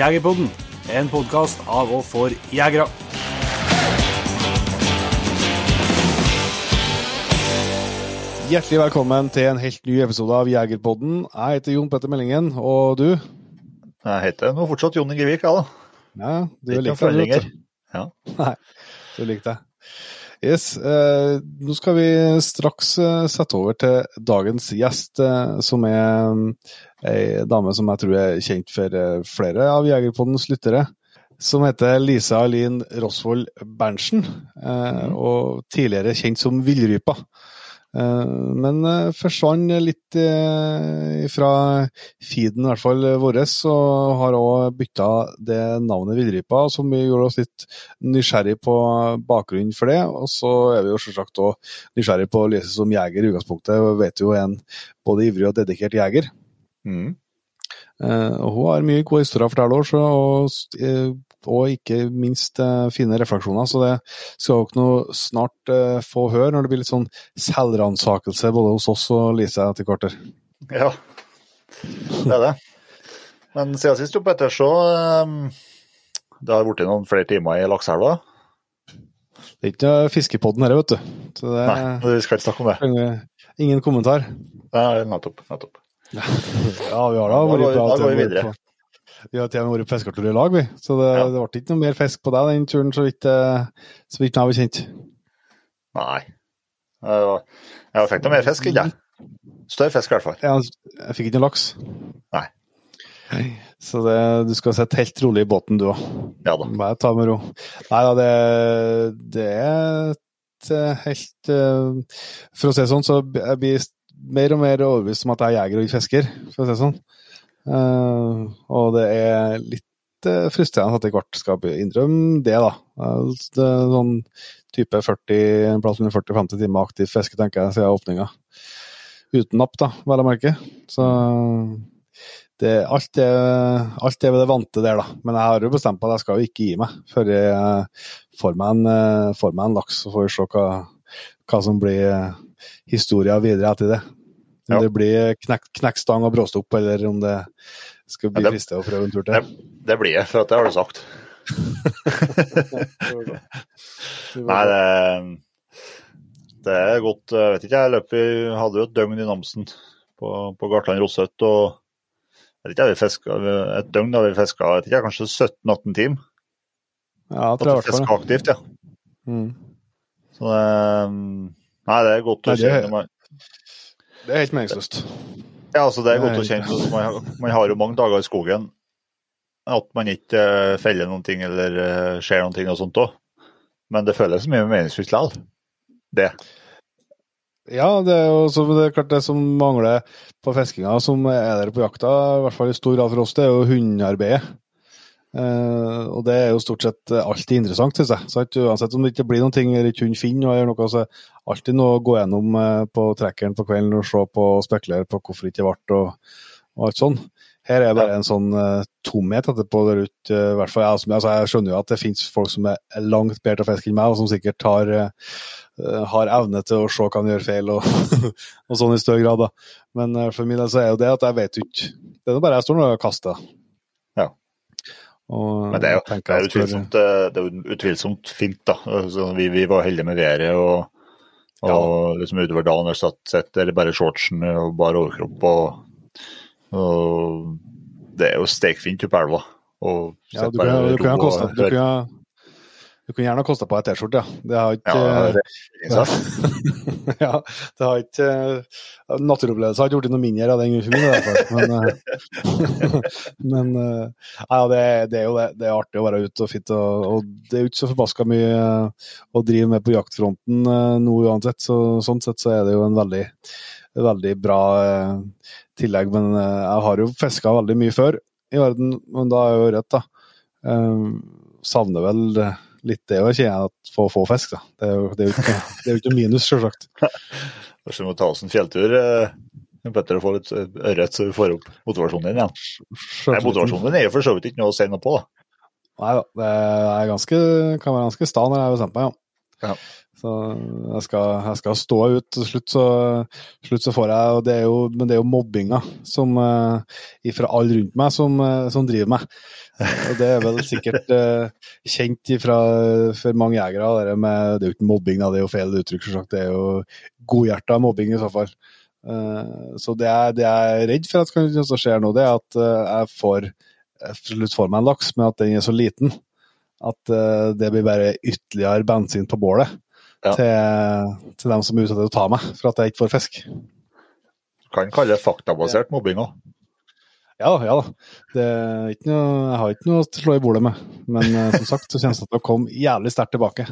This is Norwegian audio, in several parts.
Jegerpodden, en podkast av og for jegere. Hjertelig velkommen til en helt ny episode av Jegerpodden. Jeg heter Jon Petter Meldingen, og du? Jeg heter nå fortsatt Jon Ingevik, jeg, da. Ja, du er lik deg. Ja. Nei, du er lik deg. Yes, eh, nå skal vi straks eh, sette over til dagens gjest, eh, som er mm, ei dame som jeg tror er kjent for eh, flere av Jegerpoddens lyttere. Som heter Lisa Alin Rosvold Berntsen, eh, og tidligere kjent som Villrypa. Eh, Men eh, forsvant litt eh, fra feeden, i hvert fall vår, og har òg bytta det navnet Villrypa, som vi gjorde oss litt nysgjerrig på bakgrunnen for det. Og så er vi jo selvsagt òg nysgjerrig på å lese som jeger i utgangspunktet, og vet jo en både ivrig og dedikert jeger. Mm. Og hun har mye gode historier å fortelle og, og ikke minst eh, fine refleksjoner. Så det skal dere nå snart eh, få høre, når det blir litt sånn selvransakelse både hos oss og Lise etter kvarter. ja, det er det. Men siden sist, Jo Petter, så um, Det har blitt noen flere timer i Lakseelva. Det er ikke fiskepodden her, vet du. Så det Nei, vi skal ikke snakke om det. ingen kommentar. Nei, nettopp. nettopp. Ja, vi har da vært bra. da går vi videre. på- Vi har til og med vært på fisketur i lag, vi. Så det, Ja. det ble ikke noe mer fisk på deg den turen, så vidt, eh, så vidt jeg har kjent. Nei. Jeg fikk noe mer fisk, ikke jeg? Større fisk, i hvert fall. Ja, jeg fikk ikke noe laks. Nei. Så det, du skal sitte helt rolig i båten, du òg. Ja da. Bare ta med ro. Nei da, det, det er eh, helt eh, For å si det sånn, så jeg blir mer og mer overbevist om at jeg er jeger og ikke fisker, for å si det sånn. Eh, og det er litt uh, frustrerende at jeg hvert skal innrømme det, da. Eh, Det er sånn type 40, en plass mellom 40-50 timer aktiv fiske, tenker jeg, siden åpninga. Uten napp, da, vel å merke. Så det, alt, er, alt er ved det vante der, da. Men jeg har jo bestemt på at jeg skal jo ikke gi meg før jeg eh, får meg en, eh, får meg en laks. Så får vi se hva, hva som blir eh, historia videre etter det. Om Ja. det blir knekk, knekkstang og bråstopp, eller om det skal bli Ja, det- å prøve en tur til. det blir jeg, for det har du sagt. Nei, det, det er godt Jeg vet ikke, jeg løp hadde jo et døgn i Namsen på, på Gartland Rosset. og jeg vet ikke, vi fiska Et døgn da vi fiska kanskje 17-18 timer. Ja, jeg tror jeg fall. aktivt, ja. Mm. Så det, nei, det er godt å Nei, det- er helt meningsløst. ja, altså det er godt å kjenne. Man, man har jo mange dager i skogen at man ikke eh, feller noen ting eller skjer ser noen ting og sånt òg. Men det føles mye meningsfylt likevel. Det. Ja, det er jo så, det er klart det som mangler på fiskinga, som er der på jakta, i hvert fall i stor grad for oss, det er jo hundearbeidet. Eh, og det er jo stort sett alltid interessant, syns jeg. Så uansett om det ikke blir noen ting ikke hund finner, eller noe, så alltid noe å gå gjennom eh, på trekkeren på kvelden og se på og spekulere på hvorfor det ikke ble og, og alt sånn. Her er bare en sånn uh, tomhet etterpå der ute. Uh, hvert fall jeg, altså, jeg skjønner jo at det finnes folk som er langt bedre til å fiske enn meg, og som sikkert har eh, eh, har evne til å se hva de gjør feil, og, og sånn i større grad. da. Men eh, for min del så er jo det at jeg vet jo ikke Det er bare jeg står nå og kaster. Ja. Og Men det er jo, det er utvilsomt, eh, det er utvilsomt fint, da. Altså, vi, vi var heldige med været og, og liksom utover dagen har satt sett eller bare shortsen og bare overkropp. Og, og det er jo stekfint oppe elva. Og Ja, du kunne, du kunne kostet, du kunne, Du kunne gjerne ha kosta på ei T-skjorte, ja. Det har ikke Ja, det, ja. ja, det har ikke Naturopplevelser har ikke blitt noe mindre av den for i hvert fall. Men, eh, men eh, ja, det, det er jo det. Det er artig å være ute og fitte, og, og det er jo ikke så forbaska mye eh, å drive med på jaktfronten eh, nå uansett. Så, sånn sett så er det jo en veldig, veldig bra eh, tillegg. Men eh, jeg har jo fiska veldig mye før i verden, men da er jeg jo rett, da. Eh, savner vel litt det òg, kjenner jeg, at å få fisk, da. Det er jo, det er jo det er jo ikke minus, selvsagt. Kanskje vi må ta oss en fjelltur. eh, Petter, og få litt eh, ørret, så vi får opp motivasjonen din igjen. Nei, motivasjonen din er jo for så vidt ikke noe å si noe på. da. Nei da, det er ganske, kan være ganske sta når jeg er bestemt meg, ja. Ja. Så jeg skal, jeg skal stå ut. Til slutt så, slutt så får jeg og det er jo, Men det er jo mobbinga som eh, fra alle rundt meg som, eh, som driver meg. Og det er vel sikkert uh, kjent ifra, for mange jegere. Det, med, det er jo ikke mobbing, det er jo feil uttrykk, selvsagt. Det er jo godhjerta mobbing i så fall. Uh, så det jeg, det jeg er redd for at kan skje nå, det er at jeg får jeg får meg en laks, men at den er så liten at det blir bare ytterligere bensin på bålet Ja. til, til dem som er ute etter å ta meg for at jeg ikke får fisk. Kan kalle det faktabasert mobbing òg. Ja da, ja da. Det noe, jeg har ikke noe å slå i bordet med. Men eh, som sagt, så kjennes det til å komme jævlig sterkt tilbake.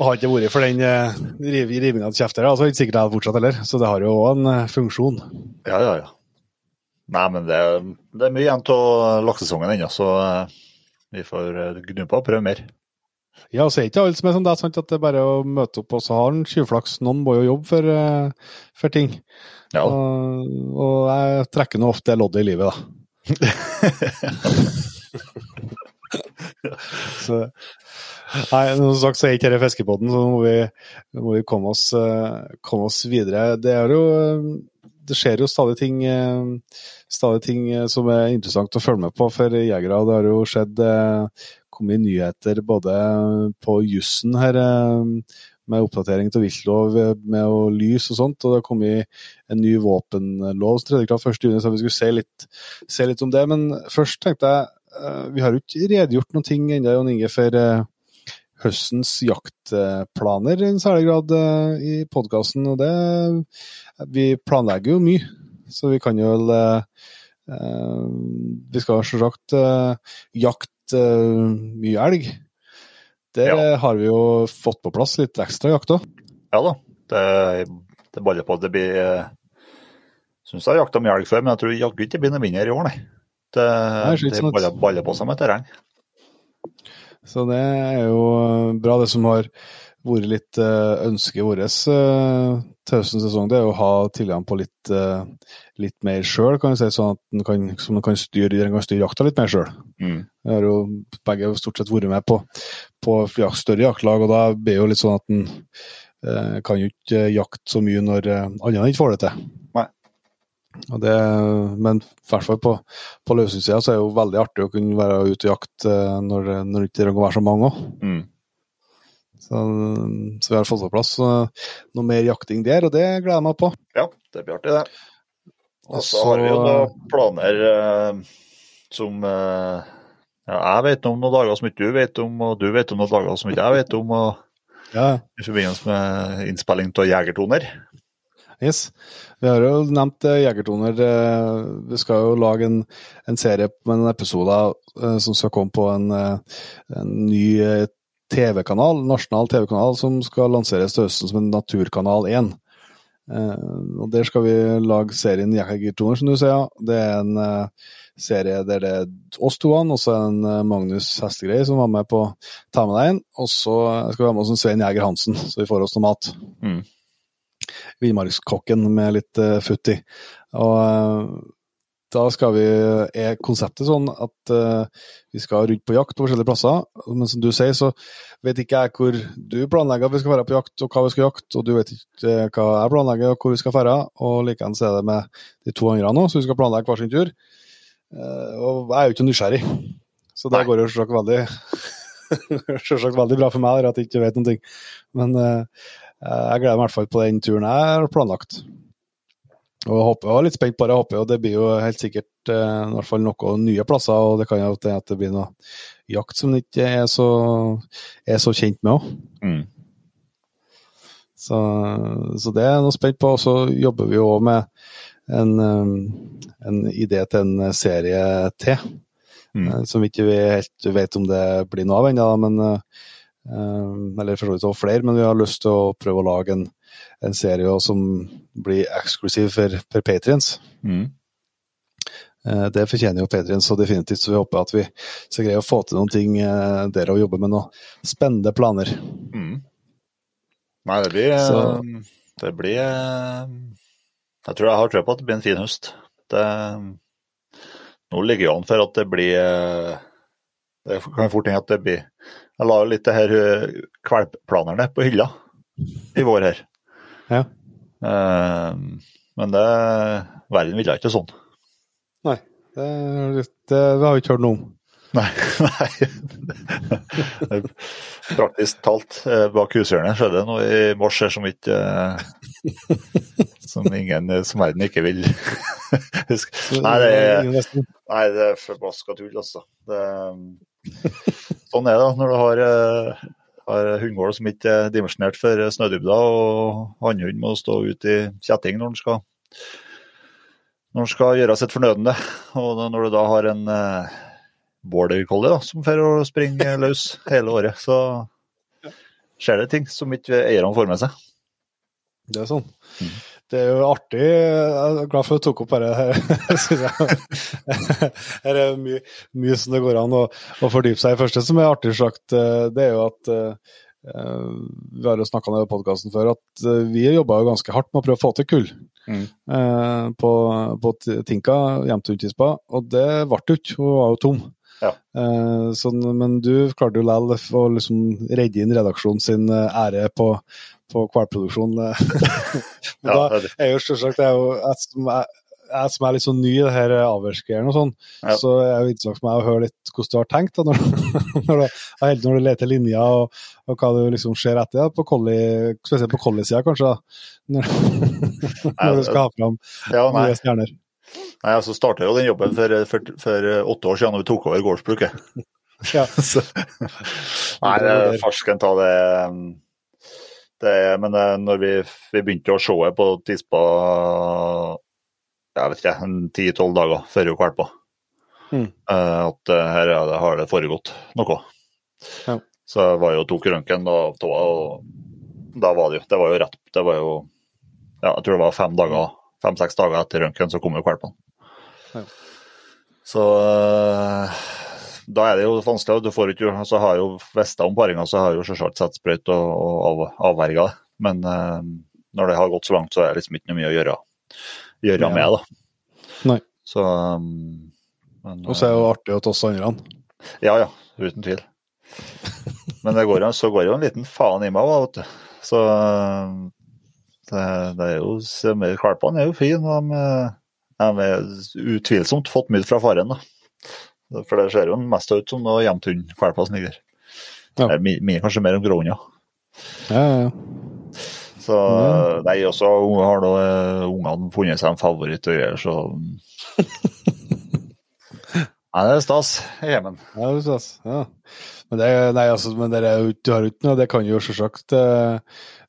Og har ikke vært for den uh, rivinga til kjefter, så er det ikke sikkert jeg hadde fortsatt heller. Så det har jo òg en eh, funksjon. Ja, ja, ja. Nei, men det, det er mye igjen av laksesesongen ennå, så eh, vi får eh, gnu på og prøve mer. Ja, så er ikke alle som er sånn. Det er sant, at det er bare å møte opp, og så har en tjuvflaks. Noen må jo jobbe for, eh, for ting. Ja, Og, og jeg trekker nå ofte det loddet i livet, da. så, nei, som sagt så er ikke dette fiskebåten, så nå må vi, må vi komme, oss, eh, komme oss videre. Det er jo eh, det skjer jo stadig ting, stadig ting som er interessant å følge med på for jegere. Det har jo skjedd kommet nyheter både på jussen her eh, med oppdatering til viltlov eh, med å lys og sånt, og det har kommet en ny våpenlov som i kraft 1.6, så vi skulle se litt, se litt om det. Men først tenkte jeg eh, Vi har jo ikke redegjort noen ting ennå, Jon Inge, for eh, høstens jaktplaner i en særlig grad eh, i podkasten. Og det Vi planlegger jo mye, så vi kan jo vel eh, eh, Vi skal selvsagt uh, jakte eh, mye elg. Der Ja. eh, har vi jo fått på plass litt ekstra jakt òg. ja da. Det, det baller på. Det blir eh, Syns jeg har jakta mye elg før, men jeg tror jaggu ikke det blir noe mindre i år, nei. Det, Nei, det baller, baller på seg med terreng. Så det er jo bra, det som har vært litt ønsket vårt uh, til høstens sesong. Det er å ha tilgang på litt, eh, litt mer sjøl, kan du si, sånn at en kan, som man kan styre, en kan styre jakta litt mer sjøl. Mm. Jeg har jo begge stort sett vært med på, på større jaktlag, og da blir det jo litt sånn at en eh, kan jo ikke jakte så mye når eh, andre ikke får det til. Nei. Og det, men i hvert fall på, på løshundssida så er det jo veldig artig å kunne være ute og jakte eh, når, når det ikke trenger å være så mange òg. Mm. Så, så vi har fått på plass noe mer jakting der, og det gleder jeg meg på. Ja, det blir artig, det. Og så har vi jo da planer eh, som eh, ja, jeg vet om noen dager som ikke du vet om, og du vet om noen dager som ikke jeg vet om. og ja, I forbindelse med innspilling av Jegertoner. Yes. Vi har jo nevnt eh, Jegertoner. eh, Vi skal jo lage en, en serie med en episoder eh, som skal komme på en, en ny TV-kanal, nasjonal TV-kanal, som skal lanseres til høsten som en Naturkanal 1. Uh, og Der skal vi lage serien Jegertoner, som du sier. Det er en uh, serie der det er oss to, og så en uh, Magnus Hestegreie som var med på Ta med deg inn. Og så skal vi ha med oss en Svein Jæger Hansen, så vi får oss noe mat. Mm. Villmarkskokken med litt futt i. Og eh, da skal vi Er konseptet sånn at uh, vi skal rundt på jakt på forskjellige plasser. Men som du sier, så vet ikke jeg hvor du planlegger at vi skal være på jakt, og hva vi skal jakte, og du vet ikke eh, hva jeg planlegger, og hvor vi skal dra. Og likeens er det med de to andre nå, så vi skal planlegge hver sin tur. Uh, og jeg er jo ikke nysgjerrig, så det går jo selvsagt veldig Selvsagt veldig bra for meg at jeg ikke vet noen ting. Men uh, jeg gleder meg i hvert fall på den turen jeg har planlagt. Og jeg håper, jeg er litt spent på det. Jeg håper jo det blir jo helt sikkert eh, i hvert fall noen nye plasser, og det kan jo hende at det blir noe jakt som ikke er så, er så kjent med òg. Mm. Så, så det er jeg noe spent på. Og så jobber vi jo òg med en, um, en idé til en serie til. Mm. eh, Som vi ikke helt vet om det blir noe av ennå, men eh, Eller for så vidt flere, men vi har lyst til å prøve å lage en, en serie som blir eksklusiv for, for patriens. Mm. Eh, Det fortjener jo Patrion så definitivt, så vi håper at vi skal greie å få til noen ting eh, der og jobbe med noen spennende planer. Mm. Nei, det blir Så- Det blir Jeg tror jeg har trua på at det blir en fin høst. Det, nå ligger det an for at det blir Det kan fort hende at det blir Jeg la jo litt det her eh, kvalpplanerne på hylla i vår her. Ja. Eh, Men det Verden ville ikke sånn. Nei, det, det har vi ikke hørt noe om. Nei. nei. Praktisk talt, eh, bak hushjørnet skjedde det noe i mars her som ikke eh, Som ingen som verden ikke vil huske. Nei, det er, nei, det er forbaska tull, altså. Det, sånn er det da, når du har, eh, har hundegård som ikke er dimensjonert for snødybder, og hannhund må stå ute i kjetting når den skal når den skal gjøre sitt fornødne. Og når du da har en eh, border collie da, som får å springe løs hele året, så skjer det ting som ikke eierne får med seg. Det er sånn. Mm. Det er jo artig. Jeg er glad for at du tok opp dette jeg. Her er mye, mye som det går an å, å fordype seg i. første som er artig sagt, eh, det er jo at eh, Vi har jo snakka om det i podkasten før, at eh, vi jobba jo ganske hardt med å prøve å få til kull. Mm. eh, på, på Tinka, hjemme til Utispa, og det ble jo ikke. Hun var jo tom. Ja. Eh, sånn, men du klarte jo likevel å liksom redde inn redaksjonen sin eh, ære på, på hvalproduksjon. da er jo selvsagt det er jo jeg som er, jeg som er litt sånn ny i det her avlsgreiene og sånn, Ja. så er det interessant for meg å høre litt hvordan du har tenkt da, når, når, du, når du leter linjer og, og hva du liksom ser etter, da, på collie, spesielt på collie-sida kanskje, da. Når, når du skal ha fram Ja, nye stjerner. nei, altså starta jo den jobben for, for, for åtte år siden da vi tok over gårdsbruket. Ja. Så- Nei, farsken ta det um, det er, Men eh, når vi, vi begynte å se det på tispa jeg vet ikke, en ti-tolv dager før hun kvalpa, Mm. eh, at eh, her er det, har det foregått noe. Ja. Så jeg var jo tok røntgen av tåa, og da var det jo Det var jo rett Det var jo Ja, jeg tror det var fem dager, fem-seks dager etter røntgen så kom jo kvalpene. Ja. Så da er det jo vanskelig. Du får ikke, altså har jo visst om paringa, så har jo selvsagt satt sprøyt og, og av, avverga det. Men eh, når det har gått så langt, så er det liksom ikke noe mye å gjøre, gjøre Ja. med. da. Nei. Så um, Og så er det jo artig å oss andre. eh, Ja ja, uten tvil. Men det går, jo- så går jo en liten faen i meg òg, vet du. Så um, det, det er jo se er jo fine. De, eh, de er utvilsomt fått mye fra faren, da. For det ser jo mest ut som noe hver plass ligger. Ja. Det er mi- mi- kanskje mer om gråhunder. Ja, ja, ja. Så nei, også har da eh, ungene funnet seg en favoritt og greier, så Nei, det er stas i hjemmen. Ja, det er stas. Ja. Men det, nei, altså, men det er jo ikke- noe, det kan jo selvsagt eh,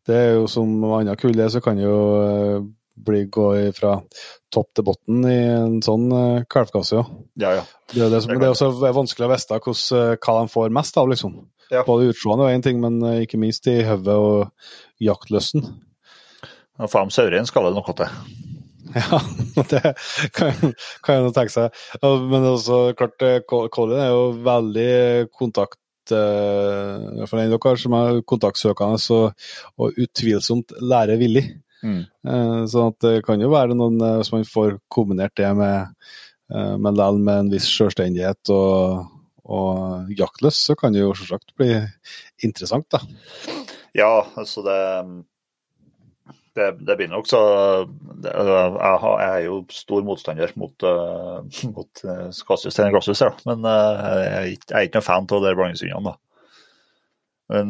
Det er jo som annet kull, det, så kan jo eh, bli gå fra topp til bunn i en sånn uh, kalvkasse, ja. Ja, ja. Det er, det, som, Det er også vanskelig å vite eh, hva de får mest av, liksom. Ja. Både utseendet og én ting, men uh, ikke minst i hodet og jaktlysten. Og Faen, saurein skal det noe til. Ja, det kan, kan jeg tenke seg. Ja, Men også klart, eh, Colin er jo veldig kontakt eh, For den dere som er kontaktsøkende og, og utvilsomt lærevillig. Mm. Eh, Så det kan jo være noen, eh, hvis man får kombinert det med, eh, men likevel med en viss selvstendighet og, og jaktløs, så kan det jo selvsagt bli interessant, da. Ja, altså det det, det blir nok så det, jeg, har, jeg er jo stor motstander mot, uh, mot uh, Cassius til Glasshus, da. men uh, jeg, jeg er ikke noen fan av de blandingshundene.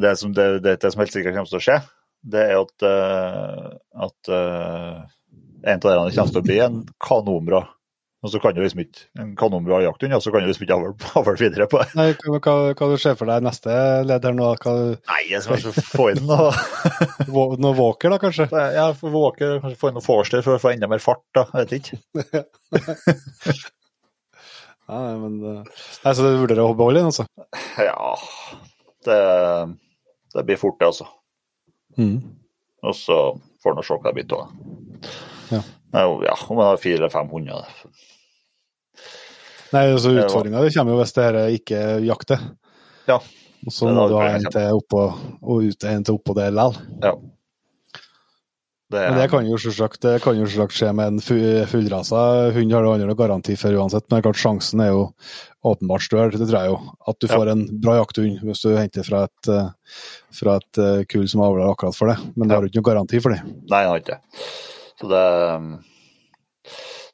det som, det, det, det som helt sikkert kommer til å skje, det er at, uh, at uh, en av dere kommer til å bli en kanonbra. Og så kan du liksom ikke en kanonbra jakthund, og så kan du liksom ikke avle videre på det. Nei, hva, hva, hva du ser for deg neste ledd her nå? Hva, Nei, jeg skal kanskje få inn noe noe Walker, da, kanskje? Ja, Walker, kanskje få inn noe Forster for å få enda mer fart, da. Jeg vet ikke. Ja, men eh, Nei, Så du vurderer å beholde den, altså? Ja, det, det blir fort, det, altså. Mm. Og så får han se hva det blir av det. Ja. Ja, om jeg har fire eller fem hunder. Nei, altså Det Utfordringa kommer jo hvis det her ikke jakter. Ja. Og så må du ha en til oppå og ut, en til oppå det likevel. Ja. Det, Men det kan jo selvsagt, det kan jo selvsagt skje med en fullrasa hund, har du aldri garanti for uansett. Men klart sjansen er jo åpenbart større, det tror jeg jo. At du Ja. får en bra jakthund hvis du henter fra et, eh, fra et eh, kull som avler akkurat for det. Men du Ja. har jo ikke noen garanti for det. Nei, jeg har ikke det. Så det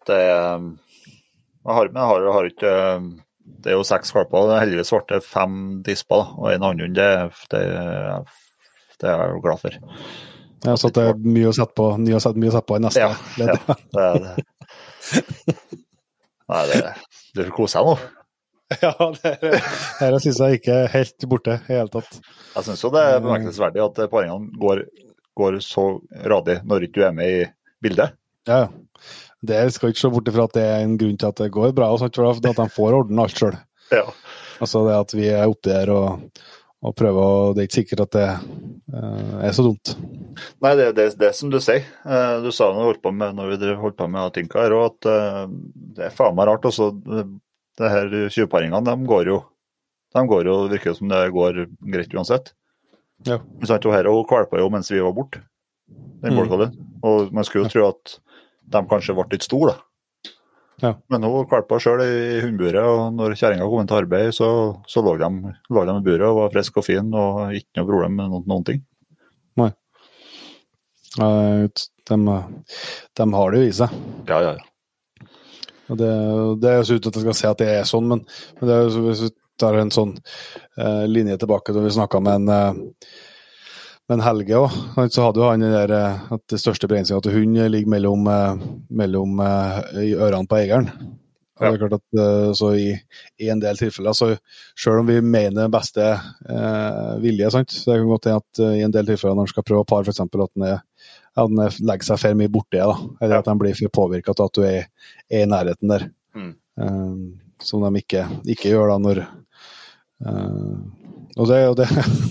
Det Jeg har, men jeg har, jeg har ikke Det er jo seks valper. Heldigvis ble det fem disper og en hannhund. Det, det, det er jeg glad for. Ja, så at det er mye å sette på, mye å sette, mye å sette på i neste Ja, ledd. ja, det er det. Nei, det, du koser deg nå. Ja, det her syns jeg ikke er helt borte i det hele tatt. Jeg syns jo det er bemerkelsesverdig at paringene går, går så radig når ikke du er med i bildet. Ja. Det skal ikke se bort ifra at det er en grunn til at det går bra, og sånt, for at de får ordne alt sjøl. Ja. Altså det at vi er oppi der og, og prøver, og det er ikke sikkert at det eh, er så dumt. Nei, det er det, det som du sier. Eh, Du sa når, vi holdt på med, når vi holdt på med Tinka her, òg, at eh, det er faen meg rart. Også, det her 20-paringene, de går jo de går jo, det virker som det går greit uansett. Ja. Men sant, her hun kvalpa jo mens vi var borte, den Mm. Og man skulle jo tro at de kanskje ble litt store, da. Ja. Men hun kvalpa sjøl i hundeburet, og når kjerringa kom inn til arbeid, så, så lå, de, lå de i buret og var friske og fine og ikke noe problem med noen, noen ting. Eh, De, de har det jo i seg. Ja, ja, ja. Og det, det er jo så ut at jeg skal si at det er sånn, men, men det er jo, hvis vi tar en sånn eh, linje tilbake da vi snakka med en eh, med en Helge òg, så hadde jo han der eh, at det største begrensninga til hund ligger mellom, eh, mellom eh, i ørene på eieren. Og det er klart at eh, så i, i en del tilfeller, så selv om vi mener beste eh, vilje, sant, så det kan godt hende at eh, i en del tilfeller når en skal prøve å pare, f.eks. at den er at er- legger seg for mye borti, da. eller at de blir for påvirka av at du er, er i nærheten der. Mm. Eh, som de ikke, ikke gjør da når uh, Og det, og det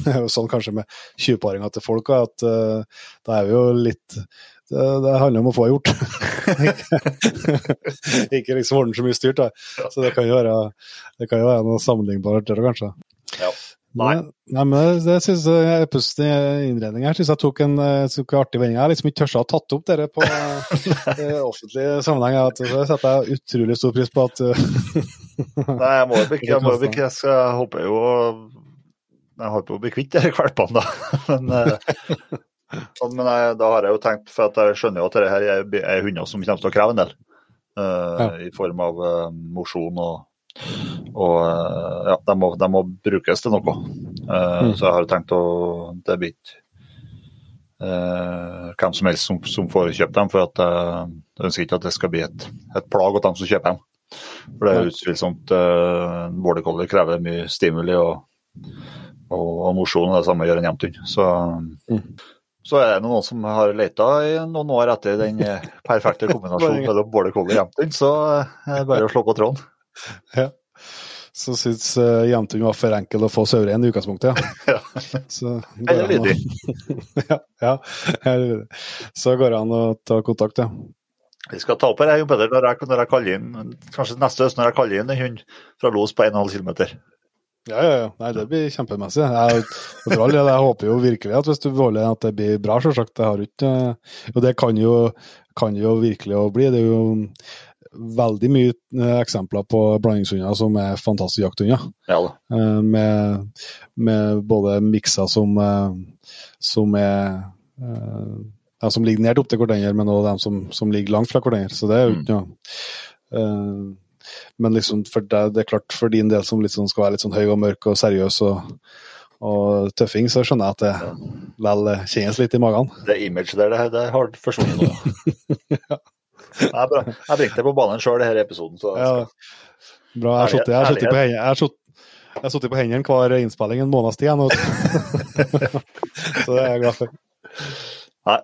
er jo sånn kanskje med tjuvparinga til folk, at uh, da er vi jo litt det, det handler om å få gjort. ikke liksom ordne så mye styrt. Da. Så det kan jo være, det kan jo være noe sammenlignbart der, kanskje. Ja. Nei. Nei, men det synes jeg innredningen her synes jeg tok en, eh, tok en artig vending. Jeg har liksom ikke tørst å ha tatt opp dere på eh, offentlig sammenheng. Det setter jeg utrolig stor pris på. at eh, Nei, jeg må jo ikke, jeg må jo ikke, jeg håper jo Jeg håper å bli kvitt disse valpene, da. Men, eh, men jeg, da har jeg jo tenkt, for at jeg skjønner jo at dette her er, er hunder som kommer til å kreve en del. Uh, Ja. I form av uh, mosjon og, og eh, ja, de må, de må brukes til noe. Uh, Mm. Så jeg har tenkt å Det blir ikke uh, hvem som helst som, som får kjøpt dem, for at eh, jeg ønsker ikke at det skal bli et, et plag at dem som kjøper dem. For det er utvilsomt uh, Border collie krever mye stimuli og, og, og mosjon, og det samme gjør en jevnthund. Så, Mm. så er det noen som har leta i noen år etter den perfekte kombinasjonen mellom border collie og jevnthund, så er det bare å slå på tråden. Så syns uh, jevnthund var for enkel å få saurein i utgangspunktet. Ja. Ja. Så, Eller går å- lydig. ja, ja, så går det an å ta kontakt, ja. Vi skal ta opp her, Jon Peder, når jeg, når jeg kaller inn, kanskje neste høst når jeg kaller inn en hund fra Los på 1,5 km. Ja, ja, ja. Nei, det blir kjempemessig. Jeg, for all del, jeg håper jo virkelig at hvis du beholder at det blir bra, selvsagt. Det har ikke Og det kan jo, kan jo virkelig å bli. Det er jo veldig mye eh, eksempler på blandingshunder som er fantastiske jakthunder. Ja. Eh, Med, med både mikser som, uh, som er uh, De som ligger nært opp til hverandre, men også de som, som ligger langt fra hverandre. Så det er jo ikke noe Men liksom for deg, det er klart for din del som sånn skal være litt sånn høy og mørk og seriøs og, og tøffing, så skjønner jeg at det vel kjennes litt i magen. Det image der, det, det har forsvunnet nå. ja. Jeg, bra. jeg bringte det på banen sjøl denne episoden. Så ja. Bra. Jeg har sittet, jeg på hendene. Jeg har sittet, jeg på hendene hver innspilling en måneds tid nå. så det er jeg glad for. Nei.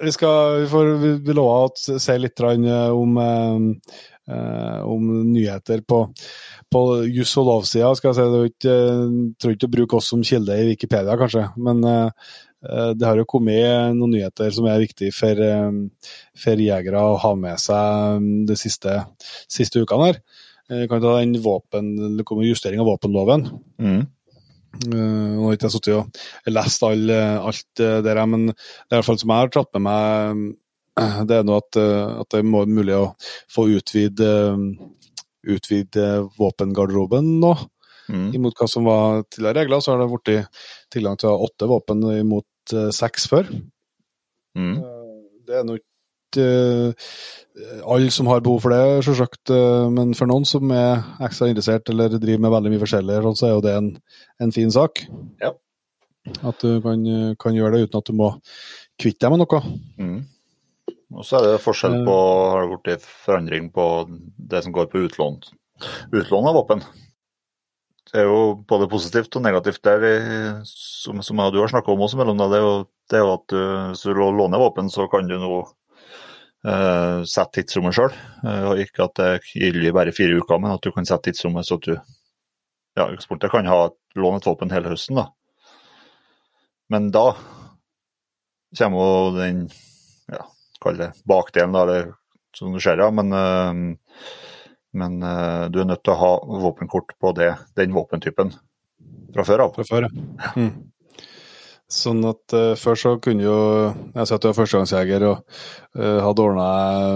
Vi skal, vi får, vi lover å si litt om, eh, om nyheter på, på juss og lov-sida. Jeg si, tror ikke å bruke oss som kilde i Wikipedia, kanskje. Men eh, det har jo kommet noen nyheter som er viktige for, for jegere å ha med seg de siste, siste ukene. her. Jeg kan ta den våpen, det kommer justering av våpenloven. Mm. Nå har ikke jeg sittet og lest all, alt det der, men det er i hvert fall som jeg har tatt med meg, det er nå at, at, det er mulig å få utvide, utvide våpengarderoben nå. Mm. Imot hva som var tidligere regler, så har det blitt tilgang til åtte våpen imot seks før. Mm. Det er nå ikke alle som har behov for det, selvsagt. Eh, men for noen som er ekstra interessert eller driver med veldig mye forskjellig, så er jo det en, en fin sak. Ja. At du kan, kan, gjøre det uten at du må kvitte deg med noe. Mm. Og så er det forskjell på eh. Har det blitt forandring på det som går på utlån, utlån av våpen? Det er jo både positivt og negativt der, som, som du har snakka om også mellom deg. Det er jo, det er jo at du, hvis du låner våpen, så kan du nå eh, sette tidsrommet sjøl. Eh, ikke at det gjelder bare fire uker, men at du kan sette tidsrommet så at du ja, eksporter kan ha låne et våpen hele høsten. da. Men da kommer jo den ja, kall det bakdelen, da, eller som du ser, ja. Men, uh, men du er nødt til å ha våpenkort på det, den våpentypen fra før av. Fra før, ja. Mm. Sånn at uh, Før så kunne jo Jeg sa at du er førstegangsjeger og uh, hadde ordna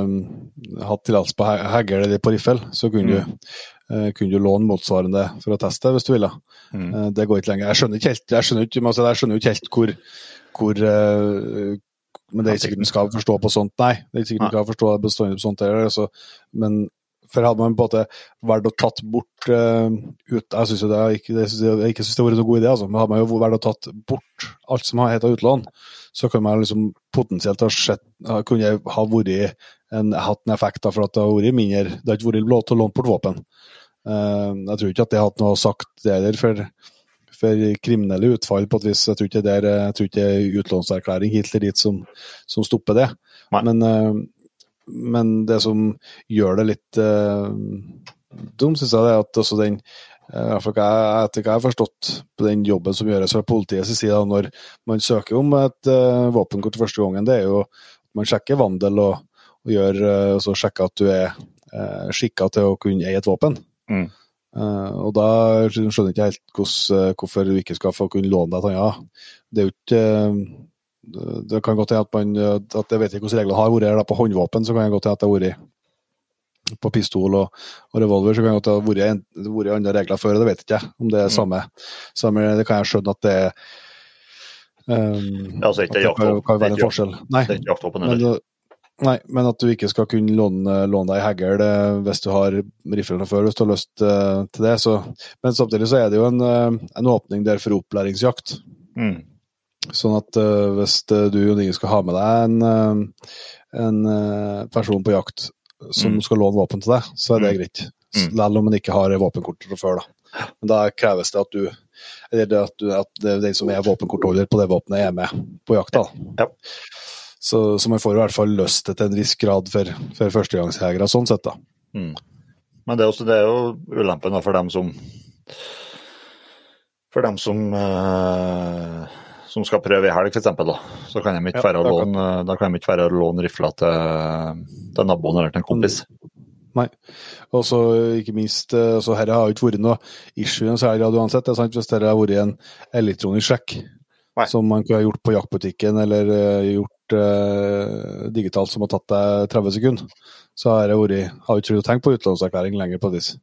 uh, hatt tillatelse på hegl eller på riffel, så kunne, mm. du, uh, kunne du låne motsvarende for å teste hvis du ville. Mm. det går ikke lenger. Jeg skjønner ikke helt, jeg skjønner ikke, altså, jeg skjønner ikke helt hvor, hvor Men det er ikke sikkert du skal forstå på sånt, nei. Det er ikke sikkert du skal forstå på sånt heller. Altså, men for hadde man på en måte valgt å tatt bort uh, ut, Jeg syns det, ikke, det, jeg ikke synes det har vært noen god idé, altså, men hadde man jo valgt å tatt bort alt som har hett utlån, så kan man liksom potensielt ha sett, kunne ha vært en, hatt en effekt da, for at det har vært mindre Det har ikke vært lov til å låne bort våpen. Uh, jeg tror ikke at det har hatt noe sagt det heller for, for kriminelle utfall på et vis. Jeg tror ikke det er utlånserklæring hit eller dit som, som stopper det. Nei. Men uh, men det som gjør det litt uh, dumt, syns jeg, er at også den uh, etter hva jeg har forstått på den jobben som gjøres fra politiets side når man søker om et uh, våpenkort første gangen, det er jo at man sjekker vandel og, og gjør, uh, så sjekker at du er uh, skikka til å kunne eie et våpen. Mm. Og da skjønner jeg ikke helt hvordan, hvorfor du ikke skal få kunne låne deg et annet. Det er jo ikke det kan godt hende at man at Jeg vet ikke hvordan reglene har vært på håndvåpen, så kan det godt hende at det har vært på pistol og, og, revolver, så kan det ha vært, andre regler før. Det vet ikke jeg om det er mm. samme. samme det kan jeg skjønne at det er um, altså ikke det kan, kan være en forskjell. Nei, men, nei, men at du ikke skal kunne låne, låne deg hagl eh, hvis du har rifle fra før, hvis du har lyst uh, til det. Så, men samtidig så er det jo en, en åpning der for opplæringsjakt. Mm. Sånn at uh, hvis du og Inge skal ha med deg en, uh, en uh, person på jakt som mm. skal låne våpen til deg, så er det mm. greit. Mm. Selv om man ikke har våpenkort fra før. Da. Men da kreves det at du eller det at, du, at den som er våpenkortholder på det våpenet, er med på jakta. Ja. Så, så, man får i hvert fall løst det til en viss grad for, for førstegangsjegere, sånn sett. da. Mm. Men det er, også, det er, jo ulempen for dem som For dem som uh som skal prøve i helg, f.eks., så kan de ikke ja, låne, da kan de ikke være låne rifla til, til, naboen eller til en kompis. Nei. Og så ikke minst, eh, så her har jo ikke vært noe issue i en særlig grad uansett. Det er sant, Hvis dette har vært en elektronisk sjekk Nei. som man kunne ha gjort på jaktbutikken eller uh, gjort uh, digitalt som har tatt deg 30 sekunder, så har jeg vært, har ikke tenkt på utlånserklæring lenger på et vis.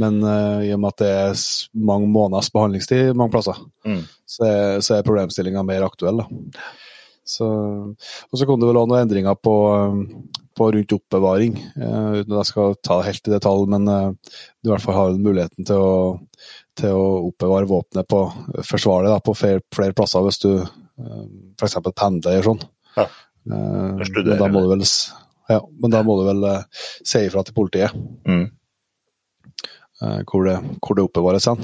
Men uh, i og med at det er mange måneders behandlingstid mange plasser, mm. så, er, så er problemstillinga mer aktuell. Da. Så, og så kom det vel òg noen endringer på, på rundt oppbevaring. Uh, uten at jeg skal ta det helt i detalj, men uh, du i hvert fall har muligheten til å, til å oppbevare våpenet på forsvarlig da, på flere, flere, plasser hvis du uh, f.eks. pendler eller sånn. Ja. Uh, men, da må du vel, ja, må du vel si ifra til politiet. Mm. Hvor det, hvor, det, oppbevares hen.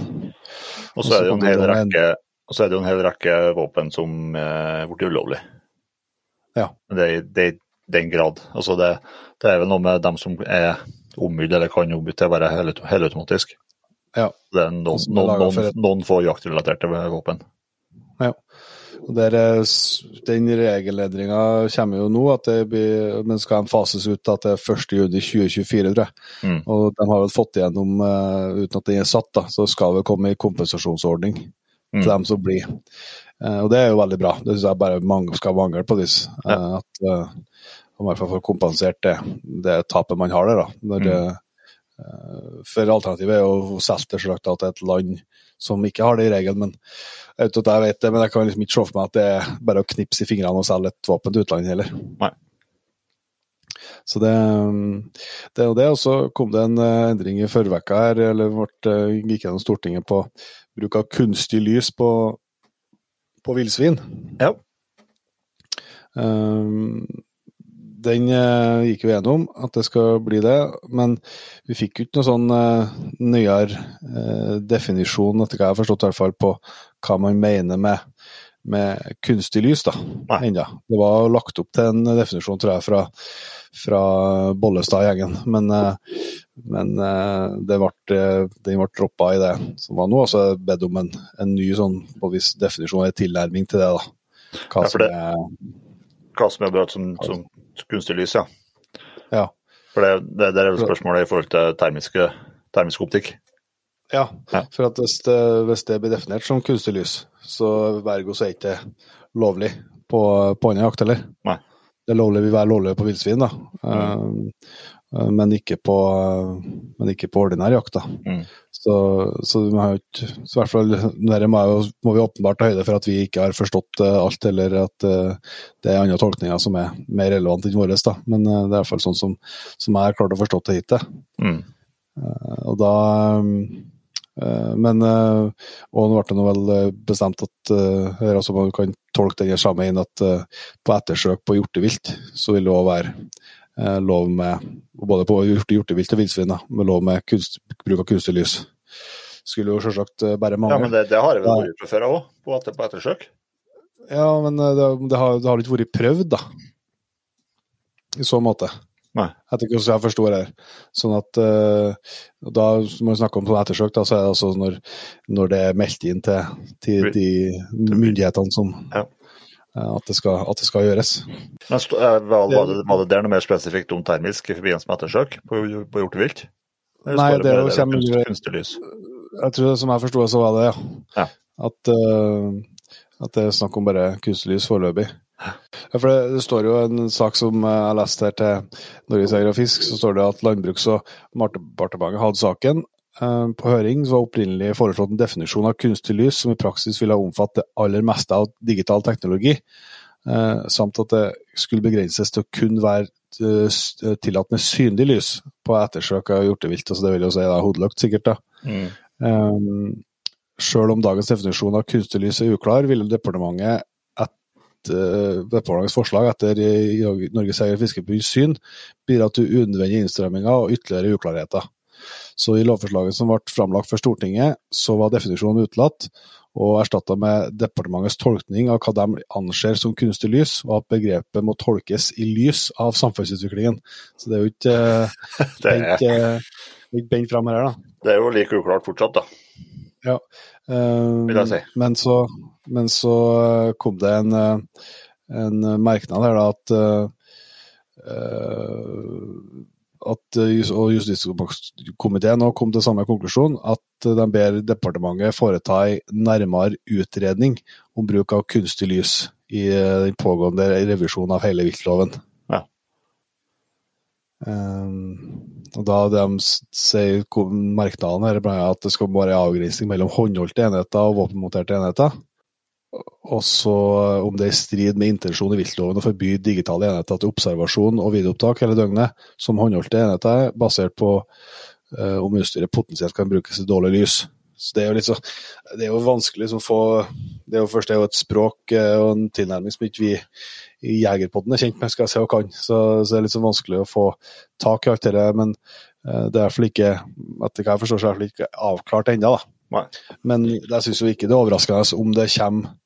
Og så er det jo en hel rekke det en hel rekke våpen som er blitt ulovlig. Ja. Det er i den grad. Altså det, det, er vel noe med dem som er ombydd eller kan ombytte å være helautomatisk. Ja. Det er noen, noen, noen, noen få jaktrelaterte våpen. Der, den regelendringa kommer jo nå, at det blir, men skal de fases ut da, til 1.6.2024, tror jeg. Mm. Og de har vel fått igjennom, uh, uten at den er satt, da, så skal det komme i kompensasjonsordning til dem som blir. Uh, og det er jo veldig bra. Det syns jeg bare mange skal mangle på vis. Ja. At uh, man i hvert fall får kompensert det, det tapet man har der. da. Når, for alternativet er å selge det selvsagt til et land som ikke har det i regelen. men jeg vet jeg vet det, men jeg kan liksom ikke se for meg at det er bare å knipse i fingrene og selge et våpen til utlandet heller. Nei. Så det, det er det. Og så kom det en endring i forrige uke her, eller ble, gikk gjennom Stortinget på bruk av kunstig lys på, på villsvin. Ja. Um, den uh, gikk jo gjennom, at det skal bli det. Men vi fikk jo ikke noen sånn uh, nøyere uh, definisjon, etter hva jeg har forstått, i hvert fall på hva man mener med, med kunstig lys da, ennå. Det var lagt opp til en definisjon, tror jeg, fra, fra Bollestad-gjengen. Men, men det ble, den ble droppa i det som var nå. Og så det bedt om en, en ny sånn, på viss definisjon, en tilnærming til det. da. Hva, Ja, som er, Hva som er bra som, som kunstig lys, ja. ja. For det, det, det er vel spørsmålet i forhold til termiske, termisk optikk. Ja, Ja. for at hvis det, hvis det blir definert som kunstig lys, så ergo så er ikke det lovlig på, på annen jakt, eller? Nei. Det er lovlig, vil være lovlig på villsvin, da. Um, uh, men, ikke på, men ikke på ordinær jakt, da. Mm. Så, så, vi har ikke, så i hvert fall der må, jo, må vi åpenbart ta høyde for at vi ikke har forstått uh, alt, eller at det er andre tolkninger som er mer relevant enn våre. Da. Men det er i hvert fall sånn som, som jeg har klart å forstå det hittil. Mm. Og da eh, Men eh, Og nå ble det nå vel eh, bestemt at eh, eller altså man kan tolke den samme inn at eh, på ettersøk på hjortevilt, så vil det òg være eh, lov med Både på hjorte, hjortevilt og villsvin, med lov med kunst, bruk av kunstig lys. Skulle jo selvsagt bære mange Ja, men det, det har jeg vel vært fra før òg, på, etter, på ettersøk. Ja, men eh, det, det, har, det har ikke vært prøvd, da. I så måte. Nei. Jeg vet ikke hvordan jeg forstår det. her. Sånn at uh, da må vi snakke om sånn ettersøk, da, så er det altså når, når det er meldt inn til, til de myndighetene som Ja. Eh, at, det skal, at det skal gjøres. Men eh, var, var, det, var det der noe mer spesifikt om termisk i forbindelse med ettersøk på, på hjortevilt? Nei, det er jo kunst, kunstig lys. Jeg tror Som jeg forsto det, så var det, ja. Ja. At, uh, at det er snakk om bare kunstig lys foreløpig. Ja, for det, det står jo en sak som jeg leste her til Norges Jeger og Fisk, så står det at Landbruks- og matdepartementet hadde saken på høring. Så var opprinnelig foreslått en definisjon av kunstig lys som i praksis ville omfatte det aller meste av digital teknologi, eh, samt at det skulle begrenses til å kun være eh, tillatt med synlig lys på ettersøk av hjortevilt. Altså det vil jo si da, hodeløkt, sikkert. da. Mm. Um, Sjøl om dagens definisjon av kunstig lys er uklar, ville departementet departementets forslag etter Norges Jeger- og Fiskerforbunds syn bidra til unødvendige innstramminger og ytterligere uklarheter. Så i lovforslaget som ble framlagt for Stortinget, så var definisjonen utelatt og erstatta med departementets tolkning av hva de anser som kunstig lys, og at begrepet må tolkes i lys av samfunnsutviklingen. Så det er jo ikke Det, er, ikke, ikke bent fram her, da. det er jo like uklart fortsatt, da. Um, Vil jeg si. Men så, men så kom det en, en merknad her da at uh, at jus- og Justiskomiteen kom til samme konklusjon, at uh, de ber departementet foreta en nærmere utredning om bruk av kunstig lys i uh, den pågående revisjonen av hele viltloven. Ja. Um, og da de sier merknadene her, blant at det skal være avgrensning mellom håndholdte enheter og våpenmonterte enheter. Og så om det er i strid med intensjonen i viltloven å forby digitale enheter til observasjon og videoopptak hele døgnet som håndholdte enheter, basert på uh, om utstyret potensielt kan brukes i dårlig lys. Så Det er jo litt så, det er jo vanskelig å få Det er jo først det er jo et språk uh, og en tilnærming som ikke vi i Jegerpodden er kjent med, skal jeg si og kan. Så, så det er litt så vanskelig å få tak i alt det men uh, det er iallfall ikke etter hva jeg forstår, så er det ikke avklart ennå. Men jeg syns ikke det er overraskende om det kommer Eh,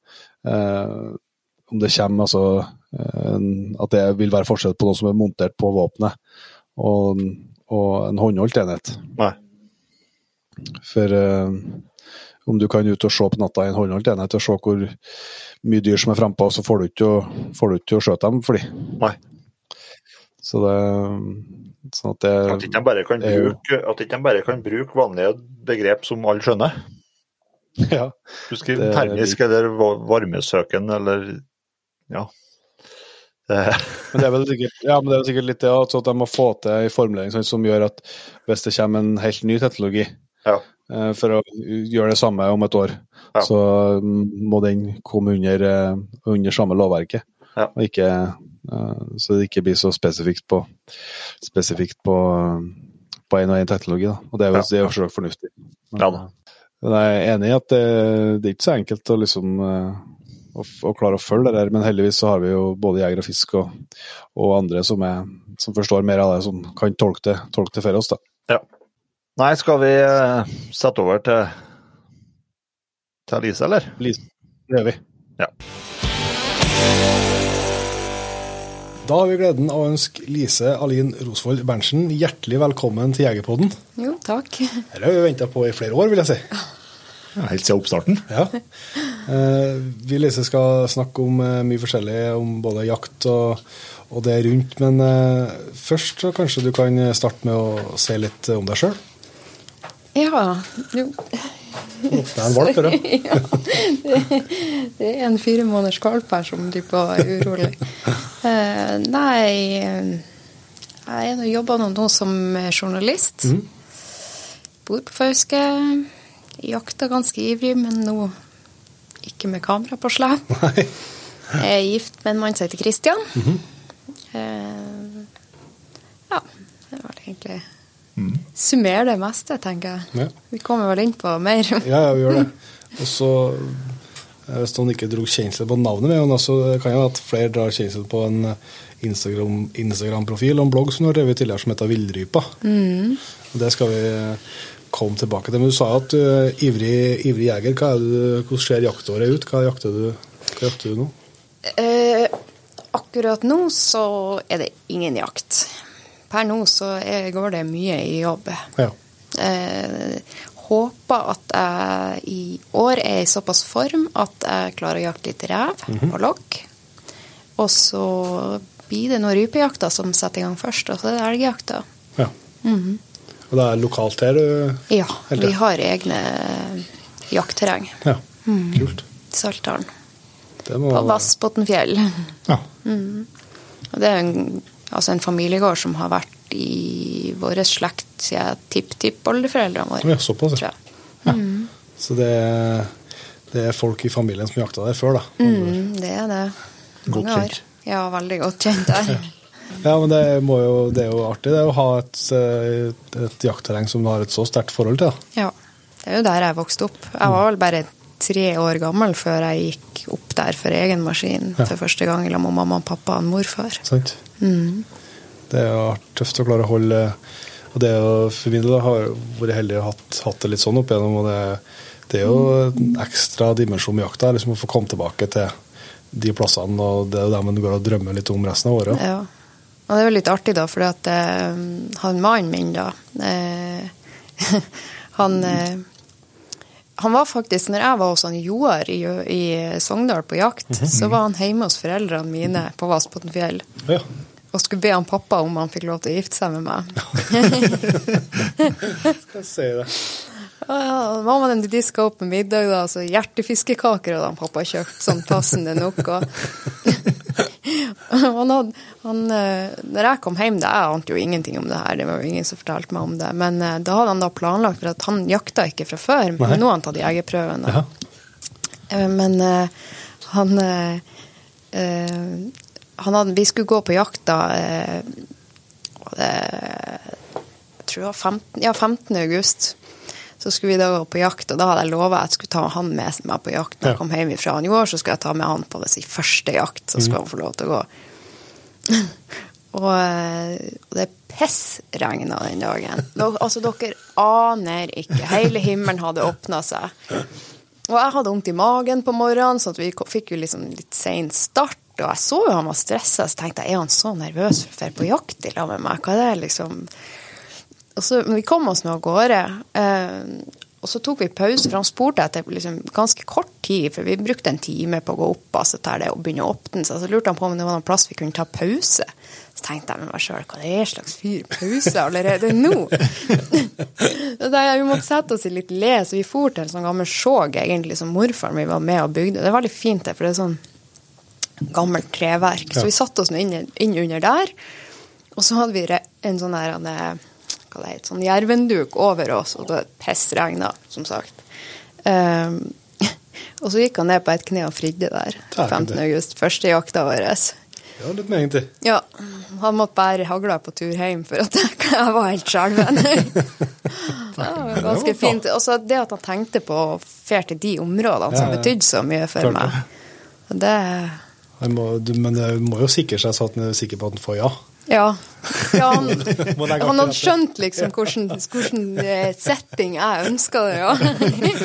om det kommer altså eh, At det vil være forskjell på noe som er montert på våpenet og, og en håndholdt enhet. Nei. For uh, om du kan ut og se på natta i en håndholdt enhet og se hvor mye dyr som er frampå, så får du ikke å skjøte dem for de. Nei. Så det sånn at det At ikke de bare kan bruke, ikke bare kan bruke vanlige begrep som alle skjønner? Ja. Du skriver termisk eller varmesøken eller ja. men det er vel sikkert, ja, men det er sikkert litt det at de må få til en formulering sånn, som gjør at hvis det kommer en helt ny teknologi ja. Eh, for å gjøre det samme om et år, ja. så mm, må den komme under, eh, under samme lovverket. Og ikke, eh, så det ikke blir så spesifikt på, spesifikt på, på en og en teknologi. Da. Og det er jo, ja. fornuftig. Ja da. Men jeg er enig i at det, det er ikke så enkelt å liksom eh, å, å, klare å følge det der, men heldigvis så har vi jo både jeger og fisk og, og andre som, er, som, forstår mer av det, som kan tolke det, tolke det for oss. da. Ja. Nei, skal vi uh, sette over til, til Lise, eller? Lise, det gjør vi. Ja. Da har vi gleden av å ønske Lise Alin Rosvold Berntsen hjertelig velkommen til Jegerpodden. Jo, takk. Dette har vi venta på i flere år, vil jeg si. Ja, helt siden oppstarten. Ja. Eh, vi Lise skal snakke om eh, mye forskjellig, om både jakt og, og det rundt. Men eh, først så kanskje du kan starte med å si litt om deg sjøl? Ja, jo det er en valp, det. ja, det, er en fire måneders valp her som de på er urolig. Uh, nei Jeg jobber nå som journalist. Mm. Bor på Fauske. Jakta ganske ivrig, men nå ikke med kamera på slep. Jeg er gift med en mann som heter Christian. Mm -hmm. uh, ja, det var det egentlig mm. summere det meste, tenker jeg. Ja. Vi kommer vel inn på mer. ja, ja, vi gjør det. Og så eh, Hvis noen ikke dro kjensel på navnet mitt, så kan jo at flere drar kjensel på en eh, Instagram-profil Instagram og en blogg som du har drevet tidligere, som heter Villrypa. Mm. Det skal vi eh, komme tilbake til. Men du sa at du er ivrig, ivrig jeger. Hva er det, hvordan ser jaktåret ut? Hva jakter du, hva jakter du nå? Eh, akkurat nå så er det ingen jakt per nå så er, går det mye i jobb. Ja. Eh, håper at jeg i år er i såpass form at jeg klarer å jakte litt rev mm -hmm. og lokk. Og så blir det noen rypejakter som setter i gang først, og så er det elgjakta. Ja. Mm -hmm. Og det er lokalt her? Du, ja, vi har egne jaktterreng. Ja, mm. kult. Saltdalen. Må... På Vassbotnfjell. Ja. Mm. Og det er en altså en familiegård som har vært i vår slekt siden tipptippoldeforeldrene våre. Ja, såpass, ja. Mm. Så det er, det er, folk i familien som jakta der før, da? Mm, det er det. Godt kjent. Ja, veldig godt kjent der. ja, men det, jo, det, er jo artig det å ha et, et, et jaktterreng som du har et så sterkt forhold til. Da. Ja, det er jo der jeg vokste opp. Jeg var vel bare tre år gammel før jeg gikk opp der for egen maskin ja. for første gang sammen med mamma og pappa og morfar. Sant. Mm. Det er jo tøft å klare å holde og det å For min del har vært heldig og hatt, hatt, det litt sånn opp igjennom. og det, det er jo en ekstra dimensjon med jakta, liksom å få komme tilbake til de plassene. og Det er jo dem en går og drømmer litt om resten av året. Ja. Og det er jo litt artig, da, fordi at eh, han mannen min, da eh, Han eh, han var faktisk, når jeg var hos han Joar i, i Sogndal på jakt, mm -hmm. så var han hjemme hos foreldrene mine på Vassbotnfjell. Ja. Og skulle be han pappa om han fikk lov til å gifte seg med meg. Skal si det. Ja, Mamma den diska opp med middag, da, så hjertefiskekaker hadde han pappa kjøpt sånn passende nok. Og han hadde, han, eh, når jeg kom hjem, da, jeg ante jo ingenting om det her, det var jo ingen som fortalte meg om det, men eh, da hadde han da planlagt, for at han jakta ikke fra før, men nå har han tatt jegerprøven. Ja. Men eh, han eh, eh, han hadde, Vi skulle gå på jakt da eh, det, Jeg tror det var 15, ja, 15. august. Så skulle vi da gå på jakt, og da hadde jeg lova at jeg skulle ta han med meg på jakt. Når jeg kom hjem fra i år, så skulle jeg ta med han på sin første jakt. Så skal han få lov til å gå. og, eh, og det pissregna den dagen. Altså, dere aner ikke. Hele himmelen hadde åpna seg. Og jeg hadde vondt i magen på morgenen, så vi fikk jo liksom litt sein start. Og jeg så jo han var stressa, så tenkte jeg er han så nervøs for å dra på jakt i lag med meg? Hva er det liksom så, men vi kom oss nå av gårde. Eh, og så tok vi pause, for han spurte etter liksom, ganske kort tid, for vi brukte en time på å gå opp altså, der det og begynne å åpne seg. Så lurte han på om det var noen plass vi kunne ta pause. Så tenkte jeg med meg sjøl, hva det er slags fyr? Pause allerede nå? Da Vi måtte sette oss i litt le, så vi for til en sånn gammel skjåg egentlig som morfaren min var med og bygde. Det er veldig fint, det, for det er sånn gammelt treverk. Så vi satte oss inn, inn under der. Og så hadde vi en sånn her hva det heter, sånn jervenduk over oss, og det pissregna, som sagt. Um, og så gikk han ned på et kne og fridde der. 15. august, første jakta vår. Ja, litt mer egentlig. Ja, han måtte bære hagla på tur hjem, for at jeg, var helt skjelven. det var ganske fint. Og så det at han tenkte på å fære til de områdene som betydde så mye for meg. Det må, du, men det må jo sikre seg så at han er sikker på at han får ja. Ja. ja han, han hadde skjønt liksom hvordan, hvordan eh, setting jeg ønska det, ja.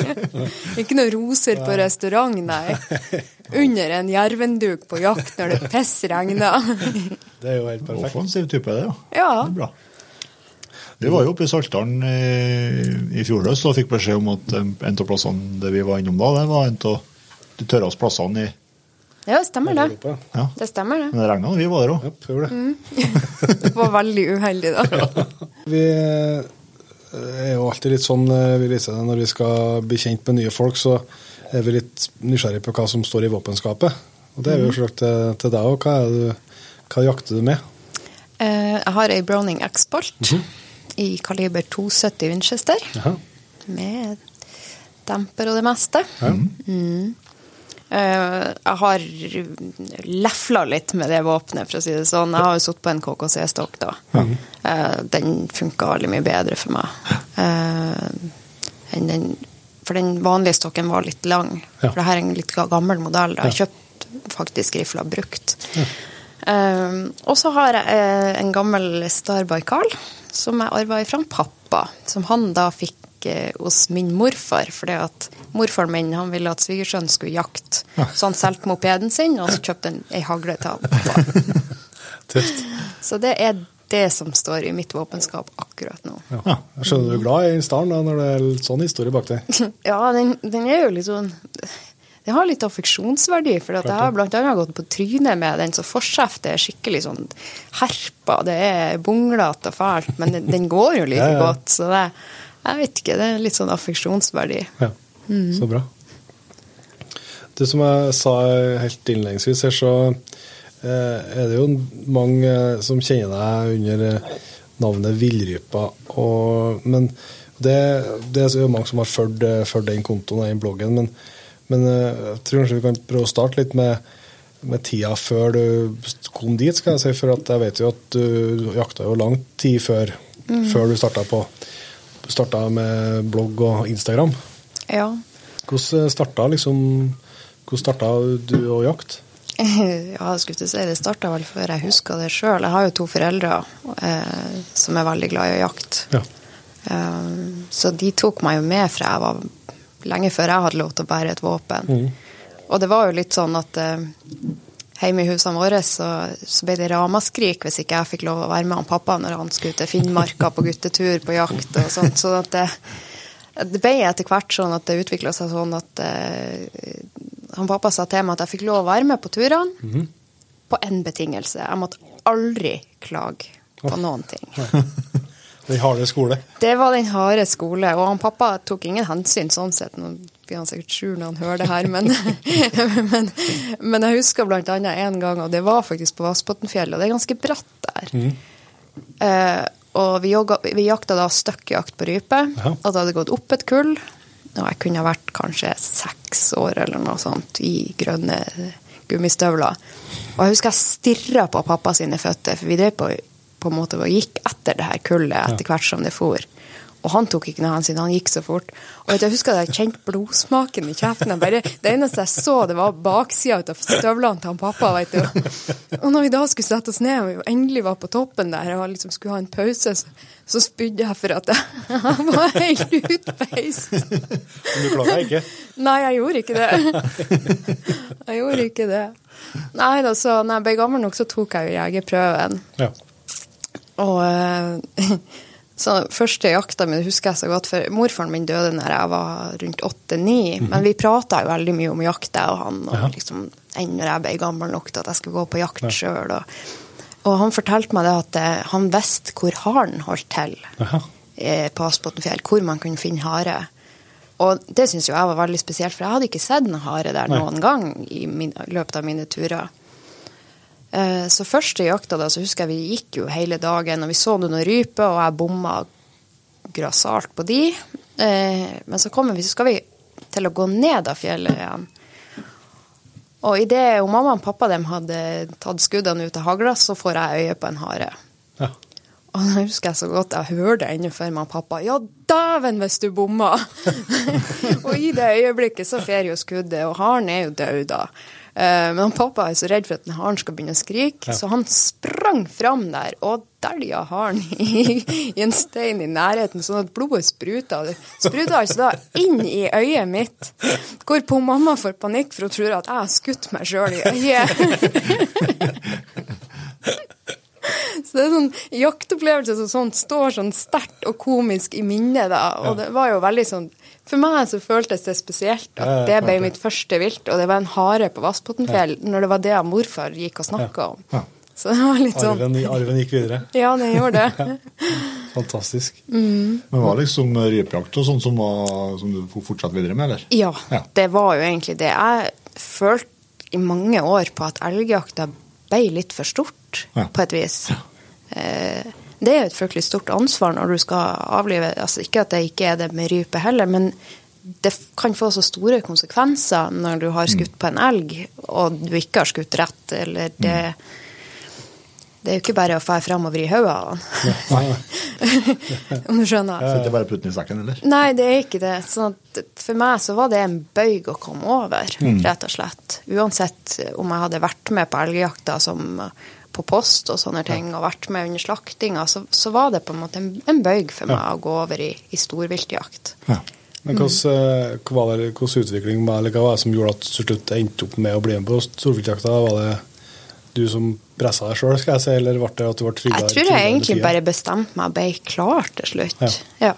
Ikke noe roser på restaurant, nei. Under en jervenduk på jakt når det pissregner. Det er jo helt perfekt. Offensiv type, det, ja. Ja. Det er bra. Vi var jo oppe i Saltdalen i, i fjor høst og fikk beskjed om at eh, en av plassene det vi var innom da, det var en av de tørreste plassene i Ja, det stemmer det. Ja. Det stemmer det. Men det regna da vi var der òg. Ja, prøv det. Mm. Det var veldig uheldig, da. Vi eh, er jo alltid litt sånn, eh, vi Lise, når vi skal bli kjent med nye folk, så er vi litt nysgjerrig på hva som står i våpenskapet. Og det er jo selvsagt til, til deg òg. Hva, er du- hva jakter du med? Eh, Jeg har ei Browning Export mm -hmm. i kaliber 270 Winchester. Jaha. Med demper og det meste. Ja. Mm. Eh, jeg har lefla litt med det våpenet, for å si det sånn. Jeg har jo sittet på en KKC-stokk, da. Mm. den funka veldig mye bedre for meg. Eh, den, for den vanlige stokken var litt lang. For det her er en litt gammel modell. Jeg har kjøpt faktisk rifla brukt. Og så har jeg en gammel Star Baikal som jeg arva ifra pappa. Som han da fikk eh, hos min morfar. For det at morfaren min han ville at svigersønnen skulle jakte. Så han solgte mopeden sin, og så kjøpte han ei hagle til han. Tøft. Så det er det som står i mitt våpenskap akkurat nå. Ja. Jeg skjønner du er glad i Staren da, når det er sånn historie bak deg. Ja, den, den er jo litt sånn Den har litt affeksjonsverdi, for at jeg har annet gått på trynet med den, så forskjeftet er skikkelig sånn herpa. Det er bunglete og fælt, men den, den går jo like Ja, ja. godt. Så det, jeg vet ikke, det er litt sånn affeksjonsverdi. Ja, Så bra. Det som jeg sa helt innledningsvis her, så eh, er det jo mange som kjenner deg under eh, navnet Villrypa. Og, men det, det er jo mange som har fulgt eh, den kontoen og den bloggen. Men, men eh, jeg tror kanskje vi kan prøve å starte litt med, med tida før du kom dit. skal jeg si, For at jeg vet jo at du jakta jo lang tid før, før du starta på starta med blogg og Instagram. Ja. Hvordan starta liksom Hvordan starta du å jakte? Ja, jeg skulle til å si det starta vel før jeg huska det sjøl. Jeg har jo to foreldre eh, som er veldig glad i å jakte. Ja. Eh, så de tok meg jo med fra jeg var lenge før jeg hadde lov til å bære et våpen. Og det var jo litt sånn at eh, hjemme i husene våre så, så ble det ramaskrik hvis ikke jeg fikk lov å være med han pappa når han skulle til Finnmarka på guttetur på jakt og sånt. Så det, det ble etter hvert sånn at det utvikla seg sånn at eh, han pappa sa til meg at jeg fikk lov å være med på turene på én betingelse. Jeg måtte aldri klage på noen ting. Den harde skole. Det var den harde skole, og han pappa tok ingen hensyn sånn sett. Blir han sikkert sur når han hører det her, men, men, men jeg husker annet en gang, og det var faktisk på Vassbotnfjellet, og det er ganske bratt der. Eh, og vi, jogga, vi jakta da støkkjakt på rype, Ja. og det hadde gått opp et kull. og jeg kunne ha vært kanskje seks år eller noe sånt i grønne gummistøvler. Og jeg husker jeg stirra på pappa sine føtter, for vi drev på, på en måte og gikk etter det her kullet etter hvert som det for. Og han tok ikke noe hensyn, han gikk så fort. Og jeg husker at jeg kjente blodsmaken i kjeften. Bare, det eneste jeg så, det var baksida av støvlene til han pappa. vet du. Og når vi da skulle sette oss ned, og vi endelig var på toppen der og liksom skulle ha en pause, så, så spydde jeg for at jeg, jeg var helt utbeist. Men du klaga ikke? Nei, jeg gjorde ikke det. Jeg gjorde ikke det. Nei da, så når jeg ble gammel nok, så tok jeg jo jegerprøven. Ja. Og eh, så første jakta mi husker jeg så godt, for morfaren min døde når jeg var rundt åtte-ni. Men vi prata jo veldig mye om jakt, jeg og han, og Ja. liksom, enn når jeg ble gammel nok til at jeg skulle gå på jakt sjøl. Og, og han fortalte meg det at eh, han visste hvor haren holdt til eh, på Aspottenfjell, hvor man kunne finne hare. Og det syns jo jeg var veldig spesielt, for jeg hadde ikke sett noen hare der Nei. noen gang i min, løpet av mine turer. Eh, Så første jakta da, så husker jeg vi gikk jo hele dagen, og vi så noen ryper, og jeg bomma grassat på de. Eh, Men så kommer vi, så skal vi til å gå ned av fjellet igjen. Og idet mamma og pappa dem hadde tatt skuddene ut av hagla, så får jeg øye på en hare. Ja. Og da husker jeg så godt jeg hørte ennå før meg pappa Ja, dæven hvis du bomma! og i det øyeblikket så fer jo skuddet, og haren er jo død da. Eh, Men han pappa er så redd for at den haren skal begynne å skrike, så han sprang fram der og dælja haren i, i en stein i nærheten, sånn at blodet spruta. Det spruta altså da inn i øyet mitt, hvorpå mamma får panikk for hun tror at jeg har skutt meg sjøl i øyet. Så det er sånn jaktopplevelse som sånn står sånn sterkt og komisk i minnet, da. Og det var jo veldig sånn For meg så føltes det spesielt at Ja, ja, det ble mitt første vilt, og det var en hare på Vassbotnfjell, når det var det morfar gikk og snakka om. Ja. Så det var litt sånn Arven, arven gikk videre. Ja, den gjorde det. Fantastisk. Mm. Men var det liksom rypejakt og sånn som, var, som du fortsatte videre med, eller? Ja, Ja. det var jo egentlig det. Jeg følte i mange år på at elgjakta ble litt for stort, Ja. på et vis. Eh, Det er jo et fryktelig stort ansvar når du skal avlive altså Ikke at det ikke er det med rype heller, men det kan få så store konsekvenser når du har skutt på en elg, og du ikke har skutt rett, eller det Det er jo ikke bare å fære og vri hodet av han, nei. om du skjønner. Så ikke bare putte den i sekken, eller? Nei, det er ikke det. Sånn at for meg så var det en bøyg å komme over, rett og slett. Uansett om jeg hadde vært med på elgjakta som på post og sånne ting, og vært med under slaktinga, så, så var det på en måte en, en bøyg for meg å gå over i, i storviltjakt. Ja. Men hvordan, mm. hva var det, hvordan utvikling var, eller hva var det som gjorde at du til slutt endte opp med å bli med på storviltjakta? Var det du som pressa deg sjøl, skal jeg si, eller ble det at du ble trygga? Jeg tror jeg egentlig bare bestemte meg og ble klar til slutt. Ja.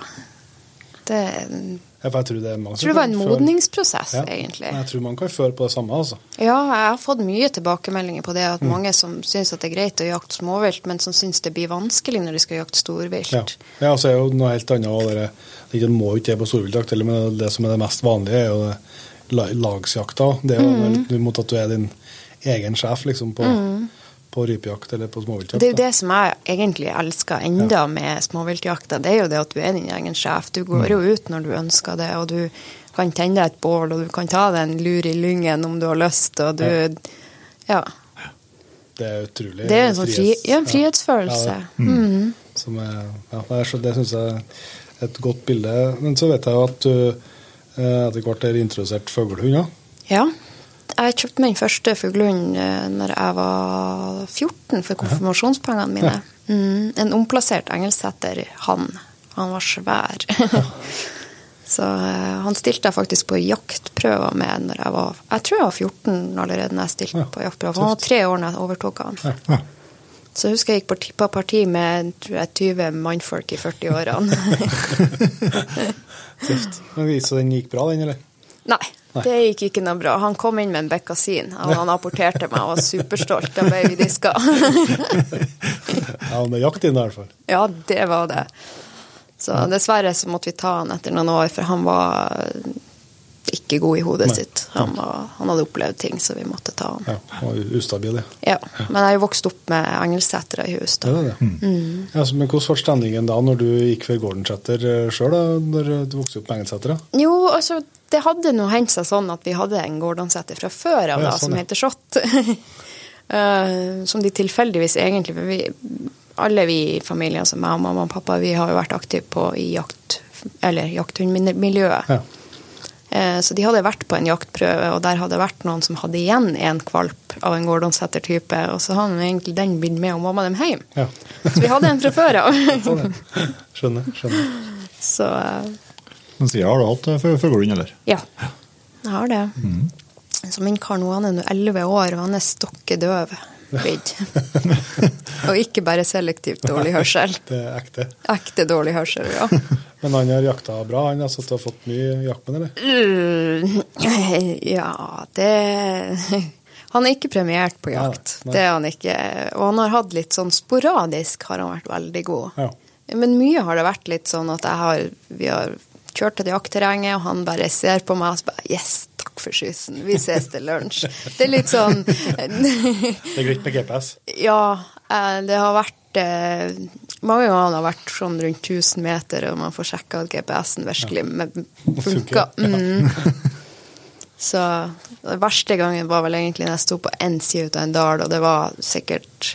Det, Ja, for jeg tror det er mange tror det var en modningsprosess, Ja. egentlig. Jeg tror man kan føle på det samme, altså. Ja, jeg har fått mye tilbakemeldinger på det. At mange som syns det er greit å jakte småvilt, men som syns det blir vanskelig når de skal jakte storvilt. Ja, ja og så er jo noe helt annet Det ikke- må jo ikke det på storviltjakt, men det som er det mest vanlige, er jo det lagsjakta. Det er jo Mm. litt mot at du er din egen sjef liksom, på, på rypejakt eller på småviltjakt. Mm. Det er jo det som jeg egentlig elsker enda med småviltjakta. Det er jo det at du er din egen sjef. Du går jo ut når du ønsker det, og du kan tenne deg et bål, og du kan ta deg en lur i lyngen om du har lyst, og du Ja. Det er utrolig Det er en sånn fri, frihets- ja, en frihetsfølelse. Ja, Mm. Som er, ja, det, syns jeg er et godt bilde. Men så vet jeg jo at du eh, etter hvert er introdusert fuglehunder. Ja. Jeg kjøpte min første fuglehund eh, når jeg var 14 for konfirmasjonspengene mine. Mm, en omplassert engelsetter, han. Han var svær. Så eh, han stilte jeg faktisk på jaktprøver med når jeg var Jeg tror jeg var 14 allerede når jeg stilte på jaktprøver. Han var tre år når jeg overtok han. Så jeg husker jeg gikk på parti med tror jeg, 20 mannfolk i 40-årene. Tøft. Så den gikk bra, den, eller? Nei, det gikk ikke noe bra. Han kom inn med en bekkasin, og han apporterte meg og var superstolt. Da ble vi diska. Ja, med jakt inn i hvert fall. Ja, det var det. Så dessverre så måtte vi ta han etter noen år, for han var ikke god i hodet sitt. Han, var, han, hadde opplevd ting, så vi måtte ta han. Ja, han var ustabil, ja. ja. Men jeg er jo vokst opp med engelsetere i hus. da. Det det. Mm. Ja, men Hvordan var stemningen da, når du gikk ved Gordensæter sjøl, når du vokste opp med engelsetere? Jo, altså, det hadde nå hendt seg sånn at vi hadde en Gordonsæter fra før av, ja, sånn, som heter Shot. uh, som de tilfeldigvis egentlig For vi, alle vi i familien, som meg, mamma og pappa, vi har jo vært aktive på i jakt, eller jakthundmiljøet. Ja. Eh, så de hadde vært på en jaktprøve, og der hadde vært noen som hadde igjen en kvalp av en Gordonsetter-type, og så hadde egentlig den blitt med og mamma dem hjem. Ja. så vi hadde en fra før av. skjønner. skjønner. Så uh, Men siden har du hatt eh, fuglehund, eller? Ja, jeg har det. Mm. Så min kar nå, han er nå elleve år, og han er stokkedøv blitt. og ikke bare selektivt dårlig hørsel. Det er ekte. Ekte dårlig hørsel, ja. Men han har jakta bra, han har satt og fått mye jaktmenn, eller? Uh, ja, det Han er ikke premiert på jakt. Nei, nei. Det er han ikke. Og han har hatt litt sånn sporadisk har han vært veldig god. Ja. Men mye har det vært litt sånn at har, vi har kjørt til jaktterrenget, og han bare ser på meg og så bare Yes, takk for skyssen. Vi ses til lunsj. Det er litt sånn Det er greit med GPS? Ja. Eh, det har vært eh, Mange ganger har det vært sånn rundt 1000 meter, og man får sjekka at GPS-en virkelig funka. Mm. Så den verste gangen var vel egentlig når jeg sto på én side av en dal, og det var sikkert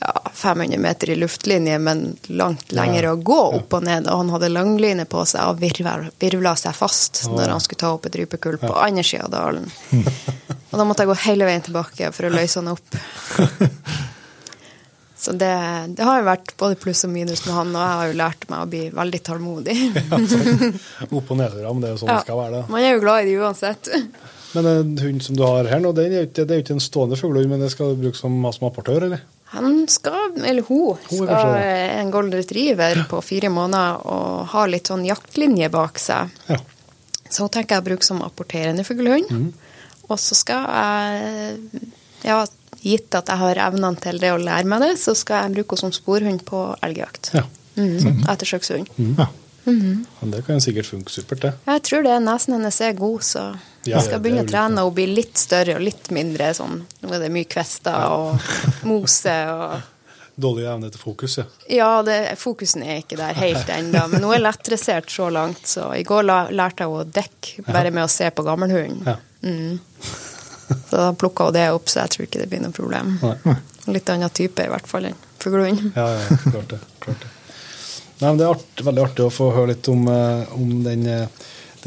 ja, 500 meter i luftlinje, men langt lenger å gå opp og ned. Og han hadde langline på seg og virvla seg fast når han skulle ta opp et rypekull på andre sida av dalen. Og da måtte jeg gå hele veien tilbake for å løse han opp. Så det, det har jo vært både pluss og minus med han, og jeg har jo lært meg å bli veldig tålmodig. opp og nedturer, men det er jo sånn det skal være. det. Man er jo glad i det uansett. Men en hund som du har her nå, det er jo ikke, det er ikke en stående fuglehund, men det skal du bruke som, som apportør, eller? Han skal, eller hun, skal en golden retriever på fire måneder og ha litt sånn jaktlinje bak seg. Ja. Så hun tenker jeg å bruke som apporterende fuglehund. Mm. Og så skal jeg, ja, gitt at jeg har evnene til det å lære meg det, så skal jeg bruke henne som sporhund på elgjakt. Ja. Mm. Ettersøkshund. Mm. Ja. Mm -hmm. Det kan sikkert funke supert, det. Jeg tror det. Nesen hennes er god, så jeg skal begynne å trene og bli litt større og litt mindre sånn. Nå er det mye kvester og mose og Dårlig evne til fokus, ja. Ja, det, fokusen er ikke der helt ennå. Men nå er lettdressert så langt, så i går la, lærte jeg å dekke bare med å se på gammelhunden. Ja. Mm. Så da plukka hun det opp, så jeg tror ikke det blir noe problem. Nei. Litt annen type i hvert fall enn fuglehunden. Ja, ja, klart det. Klart det. Nei, men Det er art, veldig artig å få høre litt om, eh, om den, eh,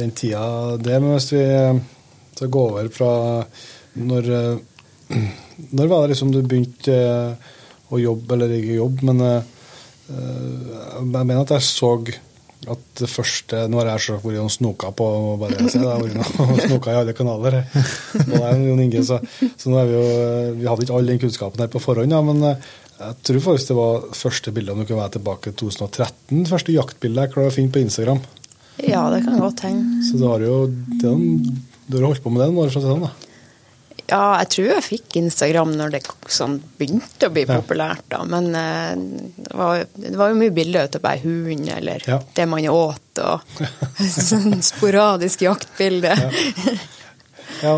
den, tida det. Men hvis vi eh, skal gå over fra når, når var det liksom du begynte å jobbe, eller ikke jobbe, men jeg mener at jeg så at det første Nå har jeg selv vært og snoka på bare se, jeg har snoka i alle kanaler. Og det er Jon Inge, så, så nå er vi jo Vi hadde ikke all den kunnskapen her på forhånd, ja, men jeg tror faktisk det var første bildet om du kan være tilbake i 2013. Første jaktbildet jeg klarer å finne på Instagram. Ja, det kan godt hende. Så du har jo du har holdt på med den noen år? Sånn, da. Ja, jeg tror jeg fikk Instagram når det sånn, begynte å bli ja. populært. da, Men uh, det, var, det, var, jo mye bilder av bare hund eller ja. det man åt, og sånn sporadisk jaktbilde. Ja.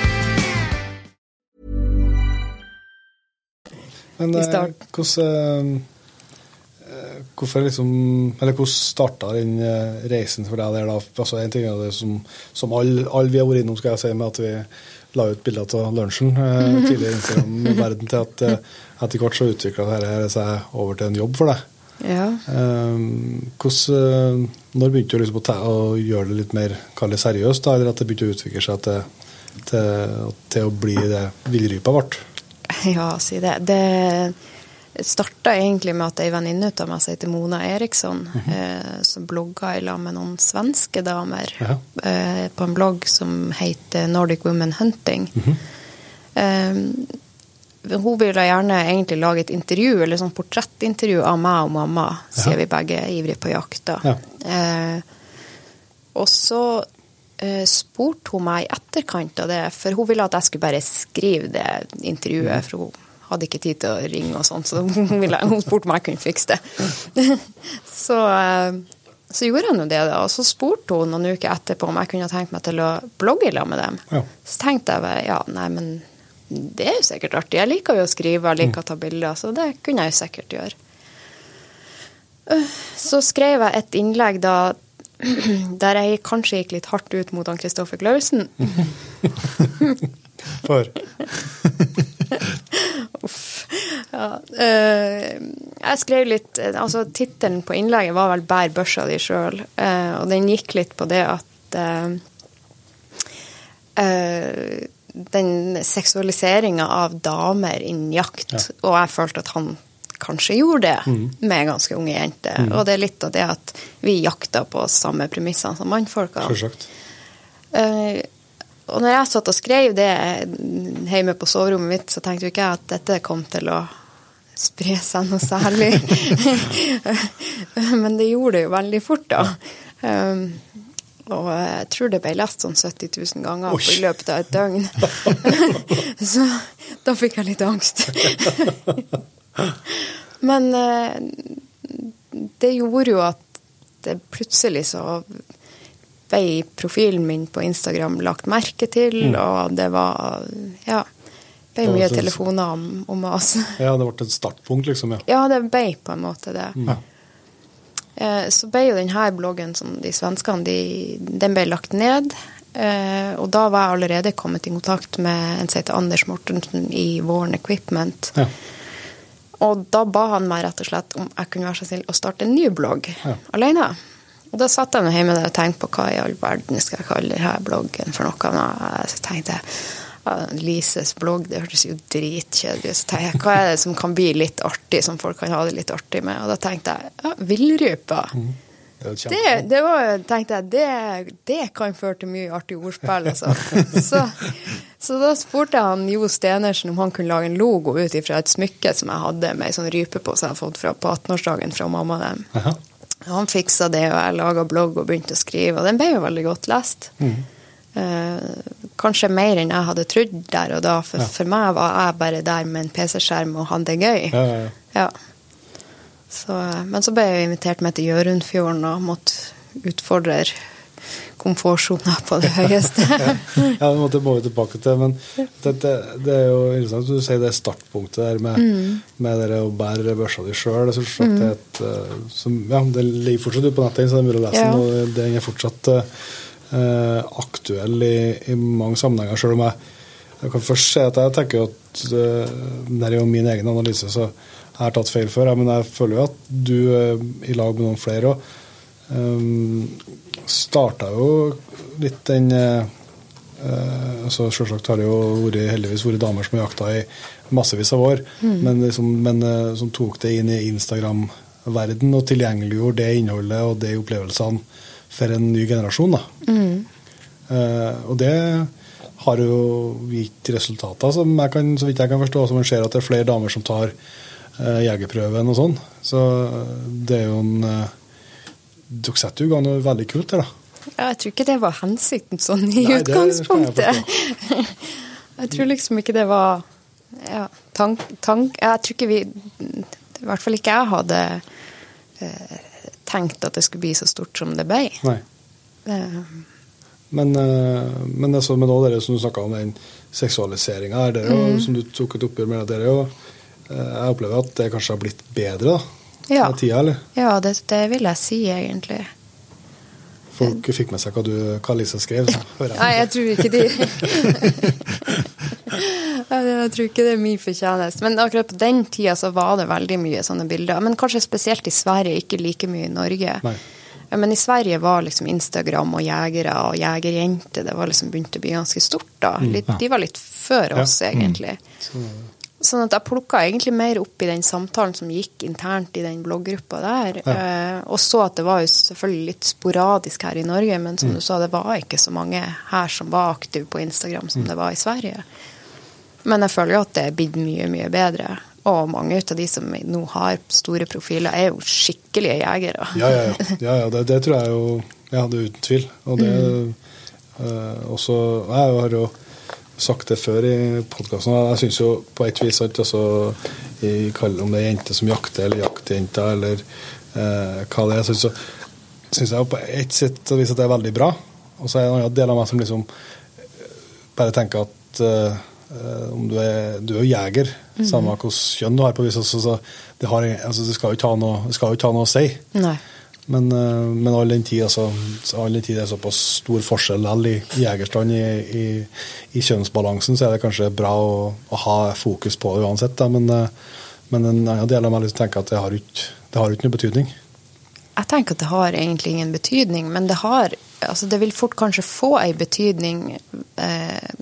Men eh, hvordan eh, Hvorfor liksom Eller hvordan starta den eh, reisen for deg der, da? Altså, en ting er det som, som alle all vi har vært innom, skal jeg si, med at vi la ut bilder av lunsjen eh, tidligere i Instagram-verden, til at eh, etter hvert så utvikla dette seg over til en jobb for deg. Ja. Eh, hvordan, når begynte du liksom å, ta, å gjøre det litt mer kall seriøst, da, eller at det begynte å utvikle seg til, til, til å bli det villrypa ble? Ja, si det. Det starta egentlig med at ei venninne av meg som heter Mona Eriksson, eh, som blogga i lag med noen svenske damer Ja. eh, på en blogg som heter Nordic Women Hunting. eh, hun ville gjerne egentlig lage et intervju, eller sånn portrettintervju av meg og mamma, siden vi begge er ivrige på jakta. Ja. Eh, og så spurte hun meg i etterkant av det, for hun ville at jeg skulle bare skrive det intervjuet, for hun hadde ikke tid til å ringe og sånn, så hun, ville, hun spurte om jeg kunne fikse det. så, eh, så gjorde jeg nå det, da. Og så spurte hun noen uker etterpå om jeg kunne tenkt meg til å blogge i lag med dem. Ja. Så tenkte jeg bare ja, nei, men det er jo sikkert artig. Jeg liker jo å skrive, jeg liker å ta bilder, så det kunne jeg jo sikkert gjøre. Øh, Så skrev jeg et innlegg da der jeg kanskje gikk litt hardt ut mot han Kristoffer Klausen. For Uff. Ja, eh, jeg skrev litt Altså, tittelen på innlegget var vel 'Bær børsa di sjøl', eh, og den gikk litt på det at uh, Den seksualiseringa av damer innen jakt, og jeg følte at han kanskje gjorde det med ganske unge jenter. Og det er litt av det at vi jakter på samme premissene som mannfolka. Eh, og når jeg satt og skrev det hjemme på soverommet mitt, så tenkte jo ikke jeg at dette kom til å spre seg noe særlig. Men det gjorde det jo veldig fort, da. Um, og jeg tror det ble lest sånn 70 000 ganger på, i løpet av et døgn. så da fikk jeg litt angst. Men eh, det gjorde jo at det plutselig så ble profilen min på Instagram lagt merke til, og det var Ja. ble Det mye det, telefoner om, om oss. Ja, det ble et startpunkt, liksom. ja. Ja, det ble på en måte det. Mm. Eh, Så ble jo denne bloggen som de svenskene, de, den ble lagt ned. Eh, Og da var jeg allerede kommet i kontakt med en som heter Anders Mortensen i Våren Equipment. Ja. Og da ba han meg rett og slett om jeg kunne være så snill å starte en ny blogg Ja. alene. Og da satt jeg meg hjemme der og tenkte på hva i all verden skal jeg kalle denne bloggen for noe. Og så tenkte jeg Lises blogg, det hørtes jo dritkjedelig ut. Så tenkte jeg, hva er det som kan bli litt artig, som folk kan ha det litt artig med? Og da tenkte jeg ja, villrypa. Det er jo Det, det var, tenkte jeg, det, det kan føre til mye artig ordspill. Altså. Så, så da spurte jeg han Jo Stenersen om han kunne lage en logo ut ifra et smykke som jeg hadde med ei sånn rype på som jeg hadde fått fra, på 18-årsdagen fra mamma dem. Aha. Han fiksa det, og jeg laga blogg og begynte å skrive, og den ble jo veldig godt lest. Eh, kanskje mer enn jeg hadde trodd der og da, for for meg var jeg bare der med en PC-skjerm og hadde det gøy. Ja, ja, ja. Ja. Så, men så ble jeg invitert med til Jørundfjorden og måtte utfordre komfortsona på det høyeste. Ja, det må vi tilbake til, men det, det, det er jo interessant at du sier det startpunktet der med, med det å bære børsa di sjøl. Ja, det ligger fortsatt ute på nettet, så det er mulig å lese Ja. den. Og den er fortsatt uh, aktuell i, i mange sammenhenger, sjøl om jeg, jeg kan først si at jeg tenker at uh, det er jo min egen analyse, så jeg har tatt feil før. Men jeg føler jo at du, eh, i lag med noen flere òg, um, starta jo litt den eh, eh, altså Selvsagt har det jo vært, heldigvis vært damer som har jakta i massevis av år, men, liksom, men eh, som tok det inn i Instagram-verden og tilgjengeliggjorde det innholdet og de opplevelsene for en ny generasjon. da. Eh, og det har jo gitt resultater som jeg kan, så vidt jeg kan forstå, som man ser at det er flere damer som tar jegerprøven og sånn. Så eh, det er jo en uh, Dere setter jo i gang noe veldig kult her, da. Ja, jeg tror ikke det var hensikten sånn i Nei, kan jeg utgangspunktet. Jeg tror liksom ikke det var ja, tank, tank Jeg tror ikke vi I hvert fall ikke jeg hadde eh, tenkt at det skulle bli så stort som det ble. Nei. Eh, Men, eh, men altså, nå det som du snakka om, den seksualiseringa her, det er jo, som du tok et oppgjør med, det er jo eh, Jeg opplever at det kanskje har blitt bedre da, Ja. med tida, eller? ja, det, det vil jeg si, egentlig. Folk fikk med seg hva, du, hva Lisa skrev. Jeg. Nei, jeg tror ikke de Jeg tror ikke det er min fortjeneste. Men akkurat på den tida så var det veldig mye sånne bilder. Men kanskje spesielt i Sverige, ikke like mye i Norge. Nei. Men i Sverige var liksom Instagram og jegere og jegerjenter det var liksom begynt å bli ganske stort da. Litt, de var litt før oss, egentlig. Sånn at jeg plukka egentlig mer opp i den samtalen som gikk internt i den blogggruppa der. Eh, og så at det var jo selvfølgelig litt sporadisk her i Norge, men som du sa, det var ikke så mange her som var aktive på Instagram som det var i Sverige. Men jeg føler jo at det er blitt mye, mye bedre. Og mange av de som nå har store profiler, er jo skikkelige jegere. Ja, ja, ja. ja, ja det, det tror jeg jo Ja, det er uten tvil. Og det eh, også Jeg har jo sagt det før i podkasten. Jeg syns jo på et vis at altså, i, om det er jenter som jakter, eller jaktjenter, eller eh, hva det er, så syns jeg på et sett og vis at det er veldig bra. Og så er det en annen del av meg som liksom bare tenker at eh, om du er, du er jeger, samme hvilket kjønn du har på vis, så, så det, har, altså, jo det skal jo ikke ha noe å si. Nei. Men, eh, men all den tid, altså, så all den det såpass stor forskjell i jegerstand i, i, i kjønnsbalansen, så er det kanskje bra å, å ha fokus på det uansett. Da. Men, eh, men en annen del av meg liksom tenker at det har ikke, det har ikke noe betydning. Jeg tenker at det har egentlig ingen betydning, men det har altså Det vil fort kanskje få ei betydning eh,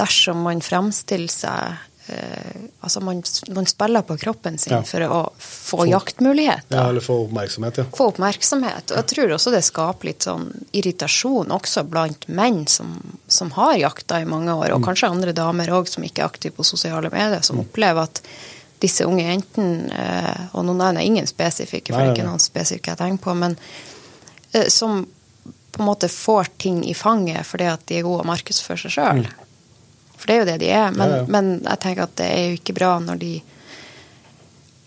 dersom man fremstiller seg Altså man, man, spiller på kroppen sin Ja. for å få jaktmuligheter. Ja, eller få oppmerksomhet, ja. Få oppmerksomhet. Og jeg tror også det skaper litt sånn irritasjon også blant menn som, som har jakta i mange år, og kanskje andre damer òg som ikke er aktive på sosiale medier, som opplever at disse unge jentene, eh, og nå nevner jeg ingen spesifikke, for det er ikke noen spesifikke jeg tenker på, men eh, som på en måte får ting i fanget fordi at de er gode å markedsføre seg sjøl. For det er jo det de er. Men, Ja, ja. men jeg tenker at det er jo ikke bra når de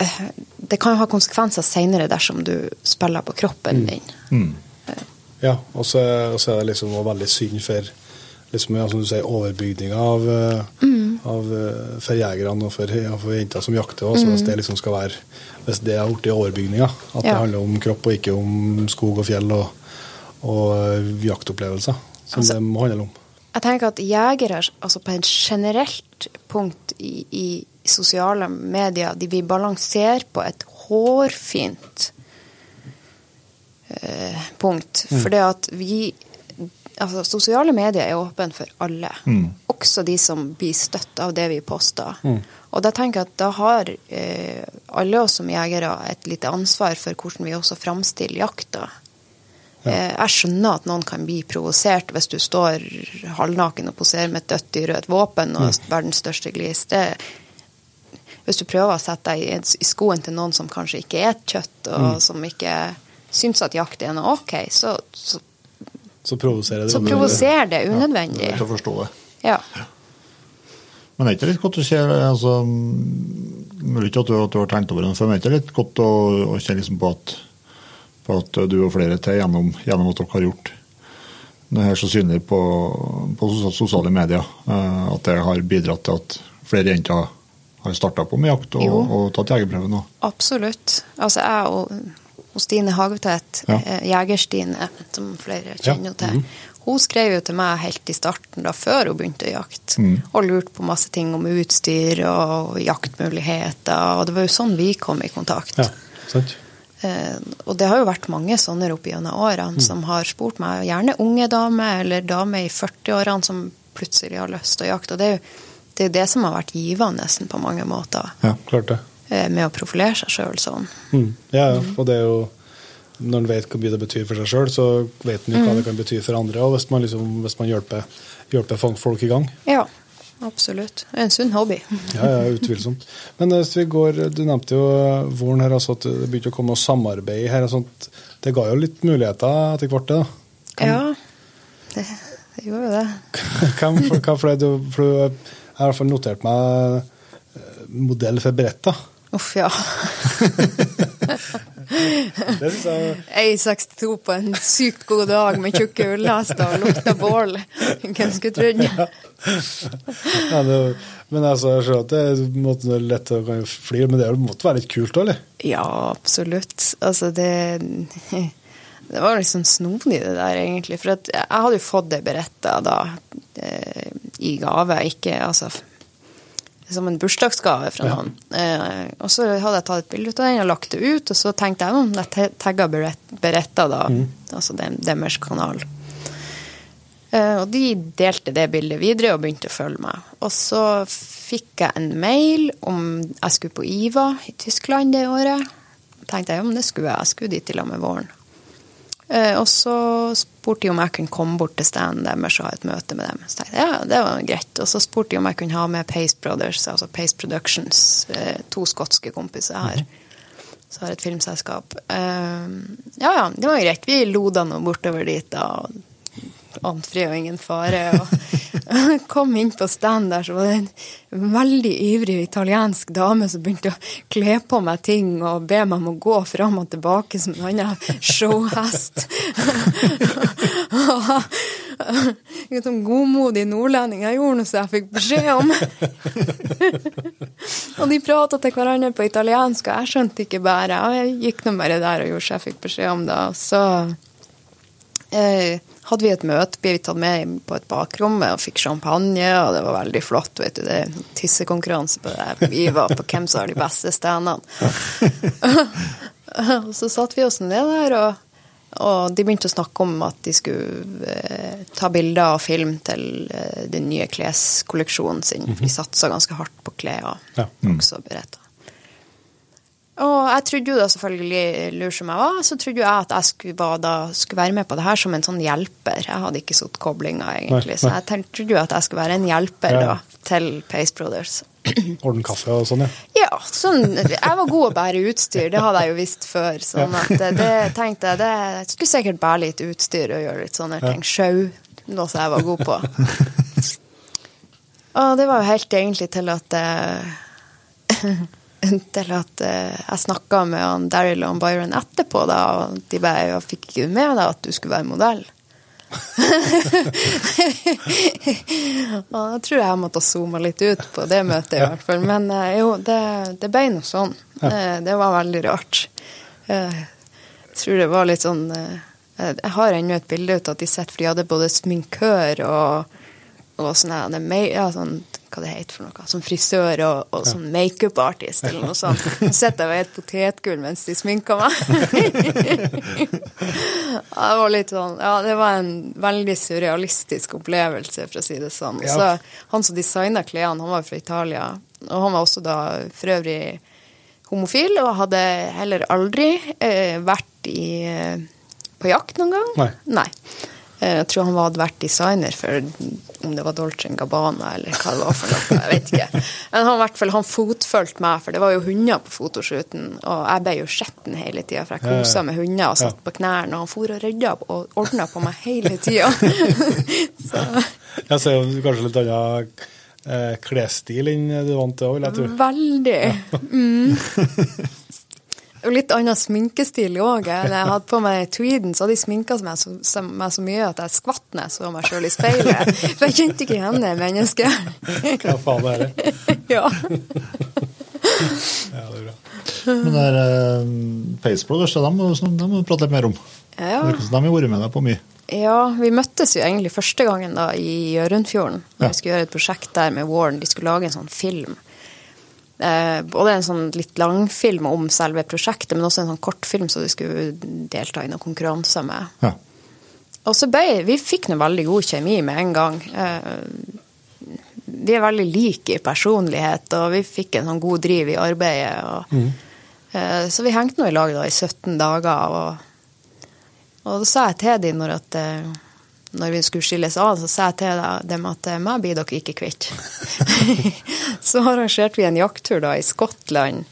eh, Det kan jo ha konsekvenser seinere dersom du spiller på kroppen din. Ja, og så og så er det liksom veldig synd for liksom, ja, som du sier, overbygninga av, mm. av eh, for jegerne og for, ja, for jenter som jakter. Også, Hvis det liksom skal være hvis det er blitt overbygninga, at det handler om kropp og ikke om skog og fjell og, og eh, jaktopplevelser, som Altså- det må handle om. Jeg tenker at jegere altså på et generelt punkt i, i sosiale medier, de vil balansere på et hårfint eh, punkt. For det at vi Altså, sosiale medier er åpne for alle. Også de som blir støtt av det vi poster. Og da tenker jeg at da har eh, alle oss som jegere et lite ansvar for hvordan vi også framstiller jakta. Eh, Jeg skjønner at noen kan bli provosert hvis du står halvnaken og poserer med et dødt dyr og et våpen og verdens største glis. Det, hvis du prøver å sette deg i, i skoen til noen som kanskje ikke er et kjøtt, og som ikke syns at jakt er noe ok, så, så, Så provoserer det. så provoserer det unødvendig. Det er å forstå det. Ja. Men er ikke litt godt å se altså, Mulig ikke at du, at du har tenkt over det, for men er ikke litt godt å, å kjenne liksom på, at, på at du og flere til gjennom, gjennom at dere har gjort det her så synlig på, på sosiale medier, eh, at det har bidratt til at flere jenter har starta på med jakt og, Jo. og tatt jegerprøven? og- Absolutt. Altså jeg og, og Stine Hagetvedt, Ja. Jeger-Stine, som flere kjenner jo til, hun skrev jo til meg helt i starten, da før hun begynte å jakte, og lurte på masse ting om utstyr og jaktmuligheter, og det var jo sånn vi kom i kontakt. Ja, sant? Eh, og det har jo vært mange sånne opp gjennom årene som har spurt meg, gjerne unge damer eller damer i 40-årene som plutselig har lyst til å jakte. Og det er jo det, er det som har vært givende nesten på mange måter, Ja, klart det. eh, med å profilere seg sjøl sånn. Mm. Ja, ja, og det er jo Når en vet hvor mye det betyr for seg sjøl, så vet en jo hva det kan bety for andre. Og hvis man, liksom, hvis man hjelper, hjelper folk i gang. Ja, absolutt. En sunn hobby. Ja, ja, utvilsomt. Men hvis vi går, du nevnte jo eh, våren her, altså at det begynte å komme noe samarbeid her. Altså. Det ga jo litt muligheter etter hvert, det. da. Ja, det, det gjorde jo det. Hvem, for, for for jeg har i hvert fall notert meg eh, modell for Beretta. Uff, ja. Det syns jeg Ei 62 på en sykt god dag med tjukke ullhester og lukta bål. Hvem skulle trodd? ja, det, Men altså, jeg skjønner at det på en lett å flire, men det måtte være litt kult òg, eller? Ja, absolutt. Altså, det Det var liksom snodig, det der, egentlig. For jeg hadde jo fått det beretta da, eh, i gave, ikke altså som en bursdagsgave fra noen. Eh, og så hadde jeg tatt et bilde av den og lagt det ut, og så tenkte jeg om jeg tagga Beretta, da, altså dem, deres kanal. Eh, og de delte det bildet videre og begynte å følge meg. Og så fikk jeg en mail om jeg skulle på IVA i Tyskland det året. tenkte jeg om det skulle jeg. Jeg skulle dit i lag med våren. Eh, og så spurte de om jeg kunne komme bort til standen deres og ha et møte med dem. Så tenkte jeg ja, det var greit. Og så spurte de om jeg kunne ha med Pace Brothers, altså Pace Productions, eh, to skotske kompiser her. Så har et filmselskap. Eh, ja ja, det var greit. Vi loda nå bortover dit, da. og og ingen fare. Og kom inn på stand der, så var det en veldig ivrig italiensk dame som begynte å kle på meg ting og be meg om å gå fram og tilbake som en annen showhest. En sånn godmodig nordlending. Jeg gjorde noe som jeg fikk beskjed om. og de prata til hverandre på italiensk, og jeg skjønte ikke bare. Jeg gikk nå bare der og gjorde som jeg fikk beskjed om, da. Så eh, hadde vi et møte, ble vi tatt med på et bakrom og fikk champagne, og det var veldig flott. vet du, Det er tissekonkurranse på det. Vi var på hvem som har de beste standene. og så satte vi oss ned der, og, og, de begynte å snakke om at de skulle eh, ta bilder og film til eh, den nye kleskolleksjonen sin. For de satsa ganske hardt på klær og Ja. også beretter. Og jeg trodde jo da selvfølgelig, lur som jeg var, så trodde jo jeg at jeg skulle, da, skulle være med på det her som en sånn hjelper. Jeg hadde ikke satt koblinga, egentlig. Nei, Så jeg tenkte, trodde jo at jeg skulle være en hjelper Ja. da, til Pace Brothers. Ordne kaffe og sånn, ja. Ja, sånn, jeg var god å bære utstyr, det hadde jeg jo visst før. Sånn at det, det tenkte jeg, det jeg skulle sikkert bære litt utstyr og gjøre litt sånne ting. Sjau, noe som jeg var god på. Og det var jo helt egentlig til at eh, til at eh, jeg snakka med han Daryl og Byron etterpå, da, og de bare jeg 'Fikk med deg at du skulle være modell?' og da tror jeg jeg måtte ha zooma litt ut på det møtet, i hvert fall. Men eh, jo, det, det ble noe sånn. Eh, det var veldig rart. Jeg tror det var litt sånn Jeg har ennå et bilde ut av at de sitter, for de hadde både sminkør og og sånn er ma- ja, sånn, hva det heter for noe, som frisør og, og sånn makeup artist eller noe sånt. Så sitter jeg og et potetgull mens de sminker meg. ja, det var litt sånn, ja, det var en veldig surrealistisk opplevelse, for å si det sånn. Så han som designet klærne, han var fra Italia, og han var også da for øvrig homofil, og hadde heller aldri eh, vært i, eh, på jakt noen gang. Nei. Nei. Eh, Jeg tror han hadde vært designer for om det var Dolce Gabbana eller hva det var for noe. Jeg vet ikke. Men han, hvert fall, han fotfølte meg, for det var jo hunder på fotoshooten. Og jeg ble jo skitten hele tida, for jeg Ja, ja. kosa med hunder og satt på knærne. Og han for og rydda og ordna på meg hele tida. Jeg ser jo kanskje litt annen eh, klesstil enn du vant til òg, vil jeg tro. veldig. Mm. Og litt annen sminkestil òg. Jeg hadde på meg tweeden, så hadde de sminka meg meg så mye at jeg skvatt når jeg så meg sjøl i speilet. For jeg kjente ikke igjen det mennesket. Hva faen er det? ja. Ja, det er bra. Men det er uh, Pace Brothers, det må du må vi prate litt mer om. Ja. De har vært med deg på mye. ja, vi møttes jo egentlig første gangen da i Hjørundfjorden. Ja. vi skulle gjøre et prosjekt der med Warren. De skulle lage en sånn film. Eh, både en sånn litt langfilm om selve prosjektet, men også en sånn kortfilm som de skulle delta i noen konkurranser med. Ja. Og så ble Vi fikk nå veldig god kjemi med en gang. Eh, vi er veldig like i personlighet, og vi fikk en sånn god driv i arbeidet. Og, mm. så vi hengte nå i lag da i 17 dager, og, og da sa jeg til dem når at når vi skulle skilles av, så sa jeg til dem at eh, meg blir dere ikke kvitt. så arrangerte vi en jakttur da i Skottland.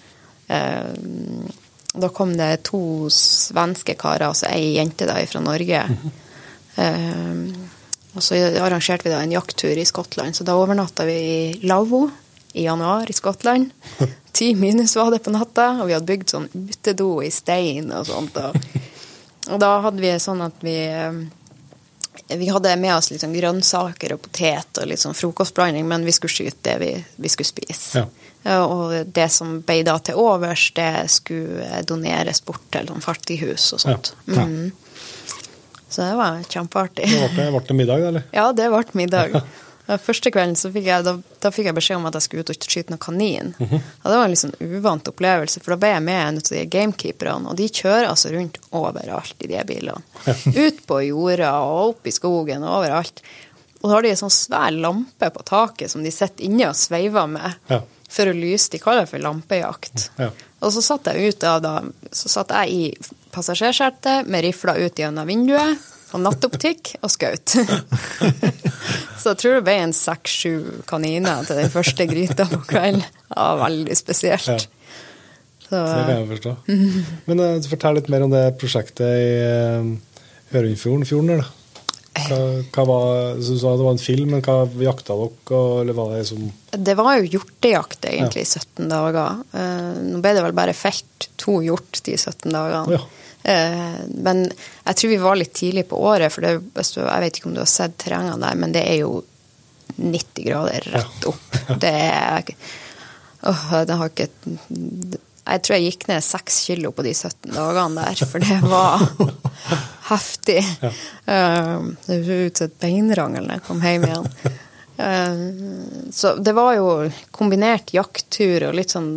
Eh, da kom det to svenske karer, altså ei jente da fra Norge. Eh, og så arrangerte vi da en jakttur i Skottland, så da overnatta vi i Lavvo i januar i Skottland. Ti minus var det på natta, og vi hadde bygd sånn utedo i stein og sånt. Og, da hadde vi sånn at vi vi hadde med oss litt sånn grønnsaker og potet og litt sånn frokostblanding, men vi skulle skyte det vi, vi skulle spise. Ja. Ja, Og det som ble da til overs, det skulle doneres bort til noen fattighus og sånt. Ja. Mhm. Så det var kjempeartig. Det ble, ble det middag, da, eller? Ja, det ble middag. Første kvelden så fikk jeg, da, da fikk jeg beskjed om at jeg skulle ut og skyte noen kanin. Og det var en litt sånn uvant opplevelse, for da ble jeg med en av de gamekeeperne, og de kjører altså rundt overalt i de bilene. Ut på jorda og opp i skogen og overalt. Og da har de en sånn svær lampe på taket som de sitter inne og sveiver med Ja. for å lyse. De kaller det for lampejakt. Ja. Og så satt jeg ut av da, så satt jeg i passasjersetet med rifla ut gjennom vinduet og nattoptikk og skaut. så jeg tror det ble en seks-sju kaniner til den første gryta på kvelden. Det var veldig spesielt. Så, Det kan jeg forstå. Men uh, fortell litt mer om det prosjektet i uh, Ørundfjorden. Fjorden der, da. Hva, hva var, så du sa det var en film, men hva jakta dere, eller var det som Det var jo hjortejakt egentlig i 17 dager. Uh, nå ble det vel bare felt to hjort de 17 dagene. Ja. Eh, men jeg tror vi var litt tidlig på året, for det, jeg vet ikke om du har sett terrengene der, men det er jo 90 grader rett opp. Det er Åh, det har ikke Jeg tror jeg gikk ned seks kilo på de 17 dagene der, for det var heftig. Eh, det så ut som et beinrangel da jeg kom hjem igjen. Eh, Så det var jo kombinert jakttur og litt sånn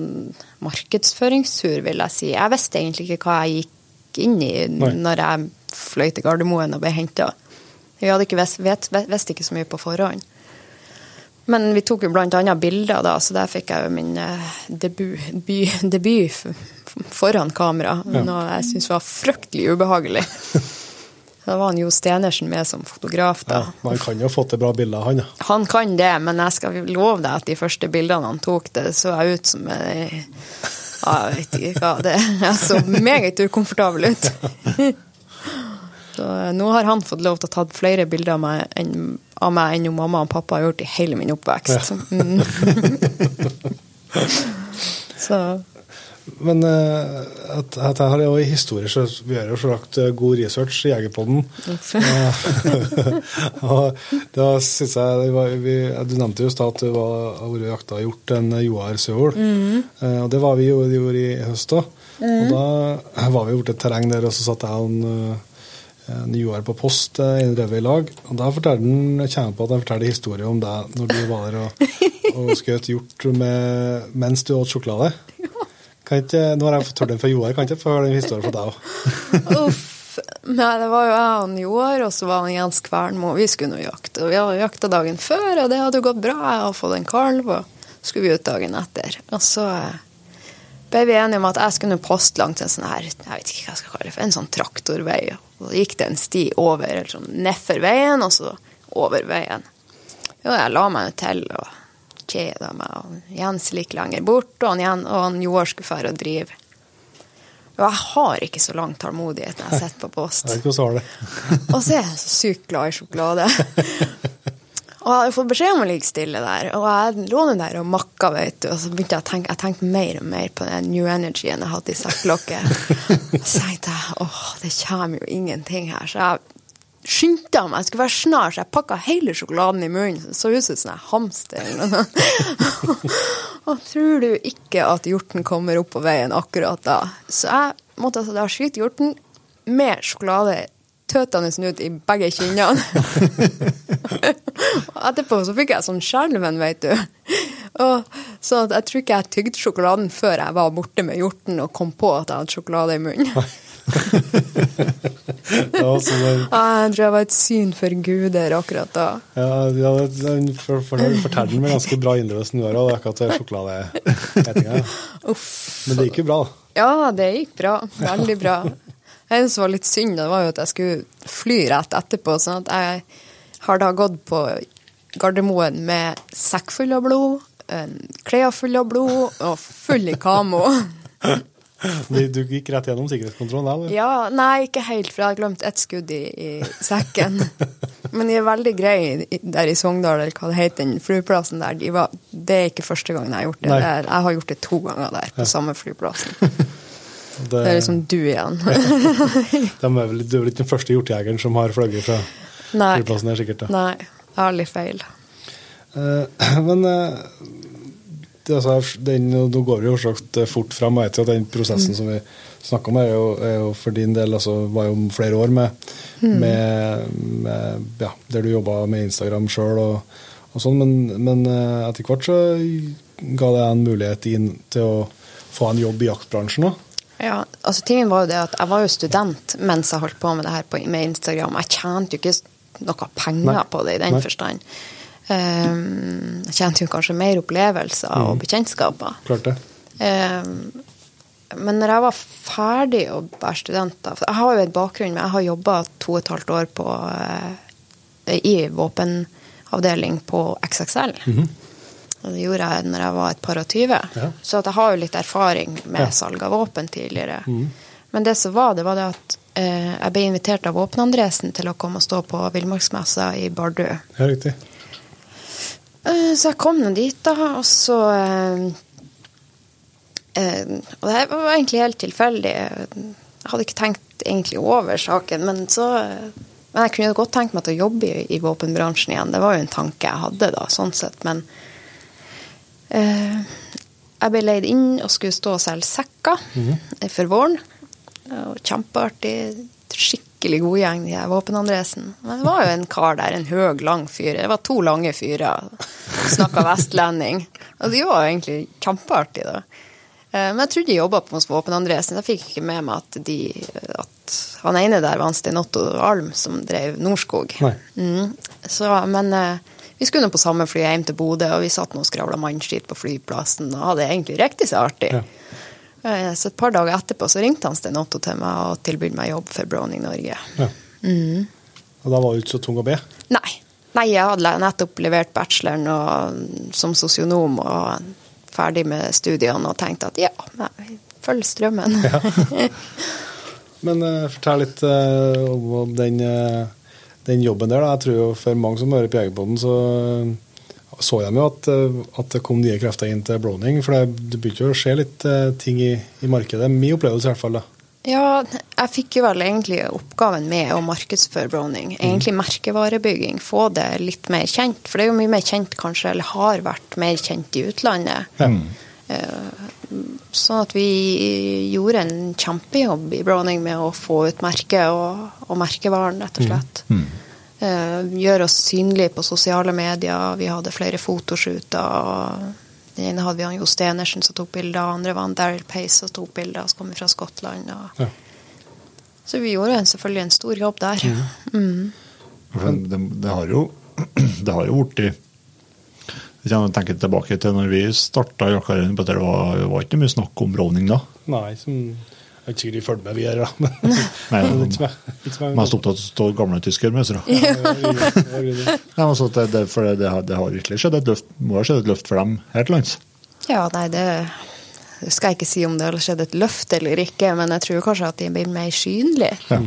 markedsføringstur, vil jeg si. Jeg visste egentlig ikke hva jeg gikk inn i Nei. når jeg fløy til Gardermoen og ble henta. Vi hadde ikke visst, vet, visste ikke så mye på forhånd. Men vi tok jo annet bilder, da, så der fikk jeg jo min eh, debut, by, debut foran kamera. Noe jeg syntes var fryktelig ubehagelig. Da var han Jo Stenersen med som fotograf, da. ja, han kan jo få til bra bilder, han. Ja. Han kan det, men jeg skal love deg at de første bildene han tok, det så jeg ut som ei ja, Jeg vet ikke hva det Jeg så meget ukomfortabel ut. Så eh, nå har han fått lov til å ta flere bilder av meg enn, av meg enn mamma og pappa har gjort i hele min oppvekst. Mm. så Men uh, at, at jeg har jo i historie, så vi gjør jo så lagt eh, god research i Jegerpodden. og da synes jeg var, vi, Du nevnte jo i stad at du har vært jakta og gjort en Joar Søhol. Eh, og det var vi jo de gjorde i høst òg. Og da var vi borte et terreng der, og så satt jeg og en, eh, en Joar på post eh, i en drevet i lag. Og da fortalte han, jeg kommer på at han fortalte historie om deg når du var der og, og skjøt hjort med, mens du åt sjokolade. Kan ikke, nå har jeg fått hørt den fra Joar, kan ikke jeg få høre den historien fra deg òg? Nei, det var jo jeg og Joar, og så var han Jens Kvernmo. Vi skulle nå jakte. Og vi hadde jakta dagen før, og det hadde jo gått bra. Jeg hadde fått en kalv, og skulle vi ut dagen etter. Og så eh, ble vi enige om at jeg skulle poste langs en sånn her, jeg vet ikke hva jeg skal kalle det, for en sånn traktorvei. Og så gikk det en sti over, eller sånn nedfor veien, og så over veien. Jo, jeg la meg jo til og kjeda meg, og Jens like lenger bort, og han, og han Joar skulle fære og drive. Og jeg har ikke så lang tålmodighet når jeg sitter på post. Jeg vet har det. Og så er jeg så sykt glad i sjokolade. Og jeg hadde fått beskjed om å ligge stille der, og jeg lå nå der og makka, vet du. Og så begynte jeg å tenke, jeg tenkte mer og mer på den New Energy-en jeg hadde i sekklokket. Og så tenkte jeg åh, det kommer jo ingenting her. Så jeg skyndte meg, jeg skulle være snar, så jeg pakka hele sjokoladen i munnen. Så det så ut som en sånn hamster eller. Og tror du ikke at hjorten kommer opp på veien akkurat da? Så jeg måtte altså da skyte hjorten med sjokolade tøtende ut i begge kinnene. etterpå så fikk jeg sånn skjelven, vet du. Og, så jeg tror ikke jeg tygde sjokoladen før jeg var borte med hjorten og kom på at jeg hadde sjokolade i munnen. Ja, det, Jeg tror jeg var et syn for guder akkurat da. ja, ja, det- for, for, forteller den med ganske bra innlevelse nå, og det er akkurat det sjokoladeetinga. Men det gikk jo bra, da. Ja, det gikk bra. Veldig bra. Det som var litt synd, det var jo at jeg skulle fly rett etterpå. sånn at jeg har da gått på Gardermoen med sekk full av blod, klær full av blod og full i kamo. Du, du gikk rett gjennom sikkerhetskontrollen der? eller? Ja, nei, ikke helt, for jeg har glemt ett skudd i, i sekken. Men de er veldig greie der i Sogndal, eller hva det heter, den flyplassen der. De var, det er ikke første gangen jeg har gjort det. Der. er, jeg har gjort det to ganger der, på samme flyplassen. Det, Det er liksom du igjen. ja. er vel, du er vel ikke den første hjortejegeren som har fløyet fra Nei. flyplassen her, sikkert? da. Nei, jeg har litt feil. Uh, men det, altså, den, nå går vi jo selvsagt fort fram. Jeg vet jo at den prosessen som vi snakker om, er jo, er jo for din del altså, var jo flere år med, med, med ja, der du jobba med Instagram sjøl og, og sånn, men, men eh, etter hvert så ga det en mulighet inn til å få en jobb i jaktbransjen òg. Ja, altså tingen var jo det at Jeg var jo student mens jeg holdt på med det her på, med Instagram. Jeg tjente jo ikke noe penger Nei. på det i den Nei. forstand. Um, jeg tjente jo kanskje mer opplevelser Mm. og bekjentskaper. Klart det. Um, men når jeg var ferdig å være student da, Jeg har jo et bakgrunn, men jeg har jobba to og et halvt år på, eh, i våpenavdeling på XXL. Og det gjorde jeg når jeg var et par og tyve. Ja. Så jeg har jo litt erfaring med Ja. salg av våpen tidligere. Men det som var, det var det at eh, jeg ble invitert av Våpen-Andresen til å komme og stå på villmarksmessa i Bardu. Ja, riktig. Eh, Så jeg kom nå dit, da, og så eh, eh, Og det var egentlig helt tilfeldig. Jeg hadde ikke tenkt egentlig over saken, men så Men jeg kunne godt tenkt meg til å jobbe i, i våpenbransjen igjen. Det var jo en tanke jeg hadde, da, sånn sett. Men eh, jeg ble leid inn og skulle stå og selge sekker eh, for våren. Og Kjempeartig. Skikkelig god gjeng, de Våpen-Andresen. Men det var jo en kar der, en høg, lang fyr. Det var to lange fyrer. Snakka vestlending. Og de var jo egentlig kjempeartige, da. Eh, Men jeg trodde de jobba hos Våpen-Andresen. Jeg fikk ikke med meg at, de, at han ene der var Stein Otto Alm, som drev Norskog. Mm. Så, men eh, vi skulle nå på samme fly hjem til Bodø, og vi satt nå og skravla mannskitt på flyplassen og hadde egentlig riktig så artig. Ja. Eh, Så et par dager etterpå så ringte han Sten Otto til meg og tilbød meg jobb for Browning Norge. Ja. Og da var det ikke så tung å be. Nei. Nei, jeg hadde nettopp levert bacheloren og, som sosionom og ferdig med studiene og tenkte at ja, nei, følg strømmen. Men uh, fortell litt uh, om den, uh, den jobben der. Da. Jeg tror jo for mange som hører på Jegerpoden, så så de jo at, eh, at det kom nye krefter inn til Browning. For det, det begynte jo å skje litt eh, ting i, i markedet. Min opplevelse i hvert fall. da. Ja, jeg fikk jo vel egentlig oppgaven med å markedsføre Browning. Egentlig merkevarebygging. Få det litt mer kjent. For det er jo mye mer kjent kanskje, eller har vært mer kjent i utlandet. Mm. Sånn at vi gjorde en kjempejobb i Browning med å få ut merket og, og merkevaren, rett og slett. Eh, Gjøre oss synlige på sosiale medier. Vi hadde flere fotoshooter. Den ene hadde vi han Jo Stenersen som tok bilder, den andre var han Daryl Pace som tok bilder, som kom fra Skottland. Og... Ja. Så vi gjorde selvfølgelig en stor jobb der. Mm. Det, det har jo det har jo blitt Jeg tenker tenke tilbake til når vi starta jakkarrieren, det var, det var ikke mye snakk om browning da. Nei, som jeg er ikke sikkert de følger med videre, da. Men, Nei, men Mest opptatt av å stå gamle tyskermøsere. Ja, det. Ja, altså, det, det, for det, det, har, det har virkelig skjedd et løft, må ha skjedd et løft for dem her til lands. Ja, nei, det skal jeg ikke si om det har skjedd et løft eller ikke, men jeg tror kanskje at de blir mer synlige. Ja.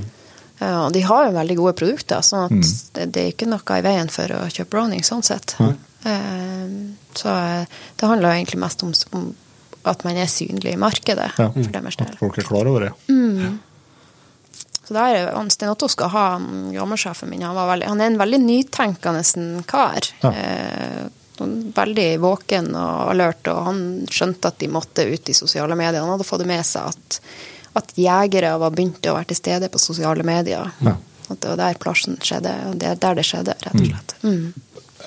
Ja, og de har jo veldig gode produkter, sånn at det, det er ikke noe i veien for å kjøpe Browning sånn sett. Eh, så eh, det handler jo egentlig mest om, om at man er synlig i markedet Ja. for deres del. At folk er klar over det. Så der, er- han Sten Otto skal ha han min. Han, var veldig, han er en veldig nytenkende kar. Ja. Eh, veldig våken og alert, og han skjønte at de måtte ut i sosiale medier. Han hadde fått det med seg at, at jegere var begynt å være til stede på sosiale medier. Ja. At det var der plasjen skjedde, og det er der det skjedde, rett og slett. Mm.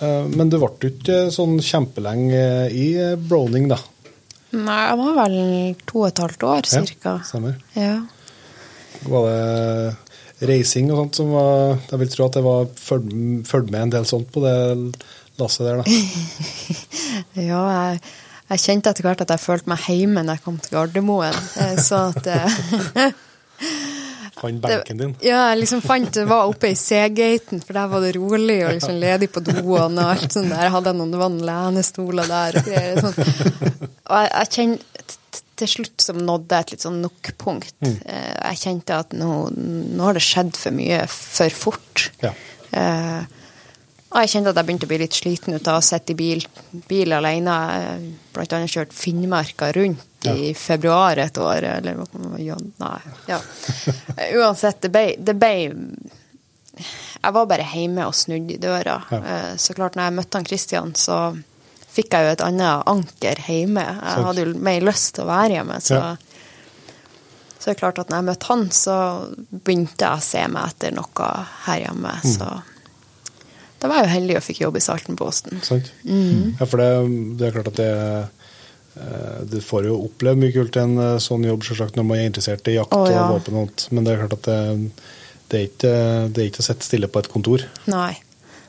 Mm. Men det ble ikke sånn kjempelenge i Browning, da. Nei, jeg var vel to og et halvt år, cirka. Ja, stemmer. Ja. Var det reising og sånt som var Jeg vil tro at det var følg med en del sånt på det lasset der, da. Ja, jeg, jeg kjente etter hvert at jeg følte meg hjemme når jeg kom til Gardermoen. Så at eh, Fant benken din. Ja, jeg liksom fant det var oppe i C-gaten, for der var det rolig og liksom ledig på doene og alt sånt der. Jeg hadde noen, det var noen lenestoler der og greier. Sånn. Og jeg, jeg kjente til slutt som nådde et litt sånn nok-punkt. Mm. Jeg kjente at nå, nå har det skjedd for mye for fort. Ja. Eh, og jeg kjente at jeg begynte å bli litt sliten ut av å sitte i bil, bil alene. Blant annet kjørt Finnmarka rundt i februar et år, eller ja, Nei. Ja. Uansett, det ble, det ble Jeg var bare hjemme og snudde i døra. Ja. Eh, Så klart, når jeg møtte han Christian, så fikk jeg jo et annet anker hjemme. Jeg hadde jo mer lyst til å være hjemme, så Ja. så det er klart at når jeg møtte han, så begynte jeg å se meg etter noe her hjemme. Mm. Så da var jeg jo heldig og fikk jobb i Saltenposten. Sant? Ja, for det, det er klart at det eh, Du får jo oppleve mye kult i en eh, sånn jobb, selvsagt, når man er interessert i jakt oh, ja. og våpen og sånt. Men det er klart at det, det, er ikke, det er ikke å sitte stille på et kontor. Nei.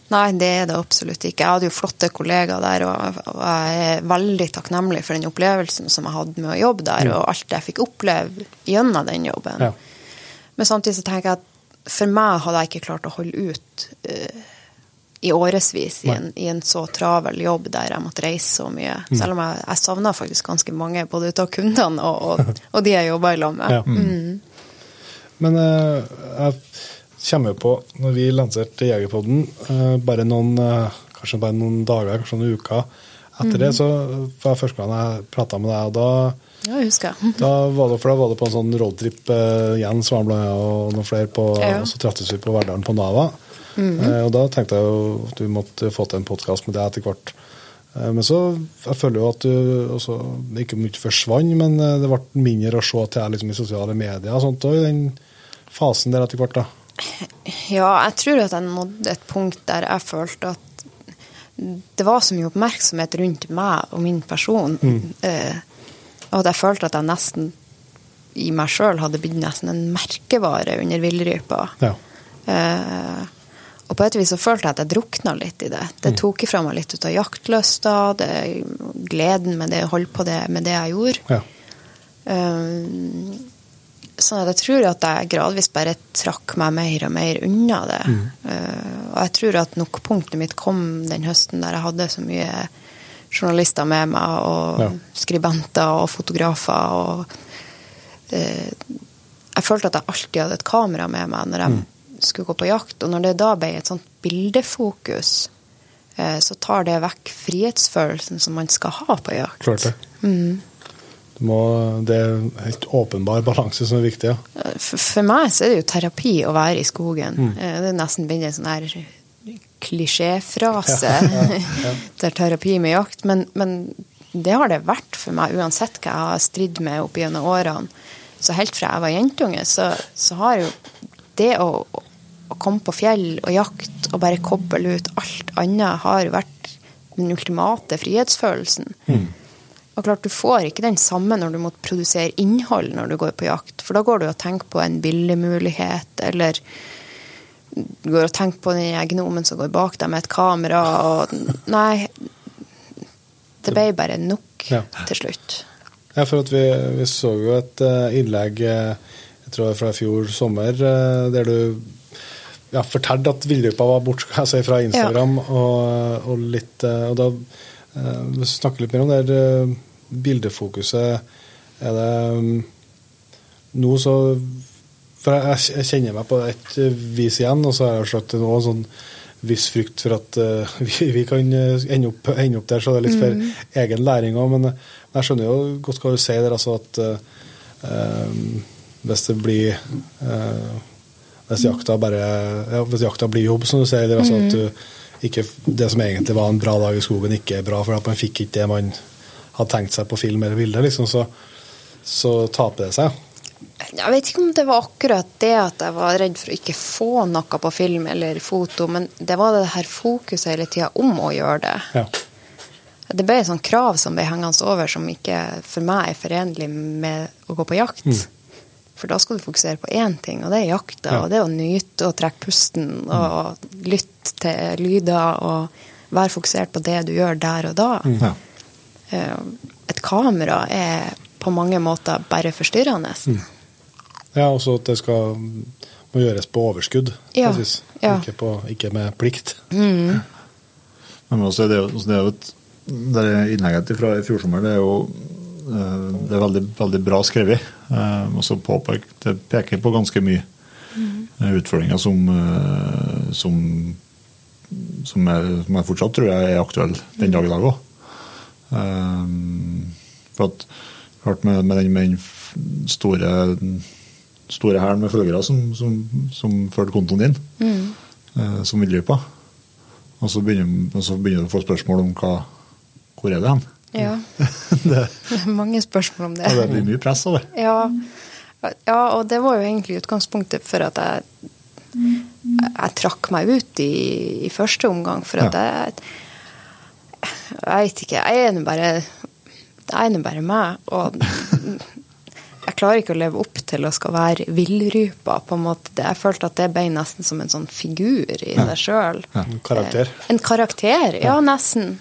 Nei, det er det absolutt ikke. Jeg hadde jo flotte kollegaer der, og jeg er veldig takknemlig for den opplevelsen som jeg hadde med å jobbe der, og alt jeg fikk oppleve gjennom den jobben. Ja. Men samtidig så tenker jeg at for meg hadde jeg ikke klart å holde ut eh, i årevis i, i en så travel jobb der jeg måtte reise så mye. Selv om jeg, jeg savna faktisk ganske mange, både ut av kundene og, og, og de jeg jobba i lag med. Ja. Men eh, jeg kommer jo på, når vi lanserte Jegerpodden, eh, bare noen, eh, kanskje bare noen dager, kanskje noen uker etter det, så var første gang jeg prata med deg, og da Ja, jeg husker. Da var det, for da var det på en sånn roadtrip så var med og noen flere på, Ja. og så trattes vi på Verdalen på Nava. Eh, og da tenkte jeg jo at du måtte få til en podkast med deg etter hvert. Eh, men så jeg føler jo at du også, ikke mye forsvant, men eh, det ble mindre å se til deg liksom, i sosiale medier og sånt òg, i den fasen der etter hvert. da. Ja, jeg tror at jeg nådde et punkt der jeg følte at det var så mye oppmerksomhet rundt meg og min person, eh, og at jeg følte at jeg nesten i meg sjøl hadde blitt nesten en merkevare under villrypa. Ja. Eh, og på et vis så følte jeg at jeg drukna litt i det. Det tok ifra meg litt ut av jaktlysta, gleden med det, å holde på det, med det jeg gjorde. Ja. Um, Sånn at jeg tror at jeg gradvis bare trakk meg mer og mer unna det. Eh, og jeg tror at nokpunktet mitt kom den høsten der jeg hadde så mye journalister med meg, og Ja. skribenter og fotografer. og uh, Jeg følte at jeg alltid hadde et kamera med meg når jeg skulle gå på jakt. Og når det da ble et sånt bildefokus, eh, så tar det vekk frihetsfølelsen som man skal ha på jakt. Klart det. Du må, det er en helt åpenbar balanse som er viktig. ja. For, for meg så er det jo terapi å være i skogen. Mm. Det er nesten blitt en sånn her klisjéfrase. det er terapi med jakt. Men, men det har det vært for meg, uansett hva jeg har stridd med opp gjennom årene. Så helt fra jeg var jentunge, så, så har jo det å, å komme på fjell og jakt og bare koble ut alt annet, har vært den ultimate frihetsfølelsen. Og klart, Du får ikke den samme når du må produsere innhold når du går på jakt. For da går du og tenker på en billigmulighet, eller du går og tenker på den gnomen som går bak deg med et kamera. og Nei, det ble bare nok Ja. til slutt. Ja, for at vi, vi så jo et eh, innlegg eh, jeg tror det var fra i fjor sommer, eh, der du ja, fortalte at villrypa var borte altså fra Instagram. Og, og, litt, eh, og da eh, vi litt mer om det der eh, bildefokuset. Er det mm, nå så For jeg, jeg kjenner meg på et vis igjen, og så har jeg sagt nå en sånn viss frykt for at uh, vi, vi kan ende opp, ende opp der, så det er litt for egen læring òg. Men jeg skjønner jo godt hva du sier der, altså at uh, hvis det blir eh, hvis jakta bare ja, hvis jakta blir jobb, som du sier, eller altså at du ikke, det som egentlig var en bra dag i skogen, ikke er bra, for at man fikk ikke det man hadde tenkt seg på film eller bilde, liksom, så, så taper det seg. Jeg vet ikke om det var akkurat det at jeg var redd for å ikke få noe på film eller foto, men det var det her fokuset hele tida om å gjøre det. Ja. Det ble et sånt krav som ble hengende over, som ikke for meg er forenlig med å gå på jakt. For da skal du fokusere på én ting, og det er jakta. Ja. Og det er å nyte og trekke pusten og lytte til lyder og være fokusert på det du gjør der og da. Ja. Eh, Et kamera er på mange måter bare forstyrrende. Ja, også at det skal må gjøres på overskudd, Ja, ja. Ikke, på, ikke med plikt. Men også er det, jo- det er jo et det er innlegget fra i fjor sommer det er jo det er veldig, veldig bra skrevet. eh, Og så det peker på ganske mye eh, utfordringer som, eh, som, som, er, som jeg fortsatt tror jeg er aktuelle den dag i dag òg. For at klart med, med den, med den store store hæren med følgere som, som, som førte kontoen din, mm. som. Og så begynner, og så begynner du å få spørsmål om hva, hvor er det hen? Ja. det, Det er mange spørsmål om det. ja, det blir mye press av det. Ja. ja, og det var jo egentlig utgangspunktet for at jeg jeg trakk meg ut i, i første omgang. For at jeg Jeg vet ikke. Jeg er nå bare Jeg er bare meg. Og jeg klarer ikke å leve opp til å skal være villrypa. på en måte. Jeg følte at det ble nesten som en sånn figur i det sjøl. En karakter. En karakter, ja, nesten.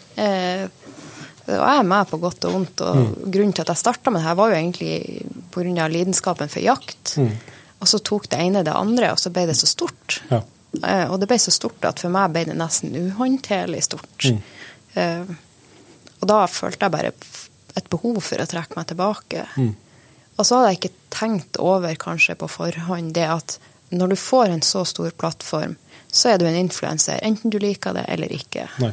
Og jeg er med på godt og vondt. Og Mm. grunnen til at jeg starta med det her, var jo egentlig pga. lidenskapen for jakt. Mm. Og så tok det ene det andre, og så ble det så stort. Ja. Eh, og det ble så stort at for meg ble det nesten uhåndterlig stort. Mm. Eh, og da følte jeg bare et behov for å trekke meg tilbake. Mm. Og så hadde jeg ikke tenkt over kanskje på forhånd det at når du får en så stor plattform, så er du en influenser, enten du liker det eller ikke. Nei.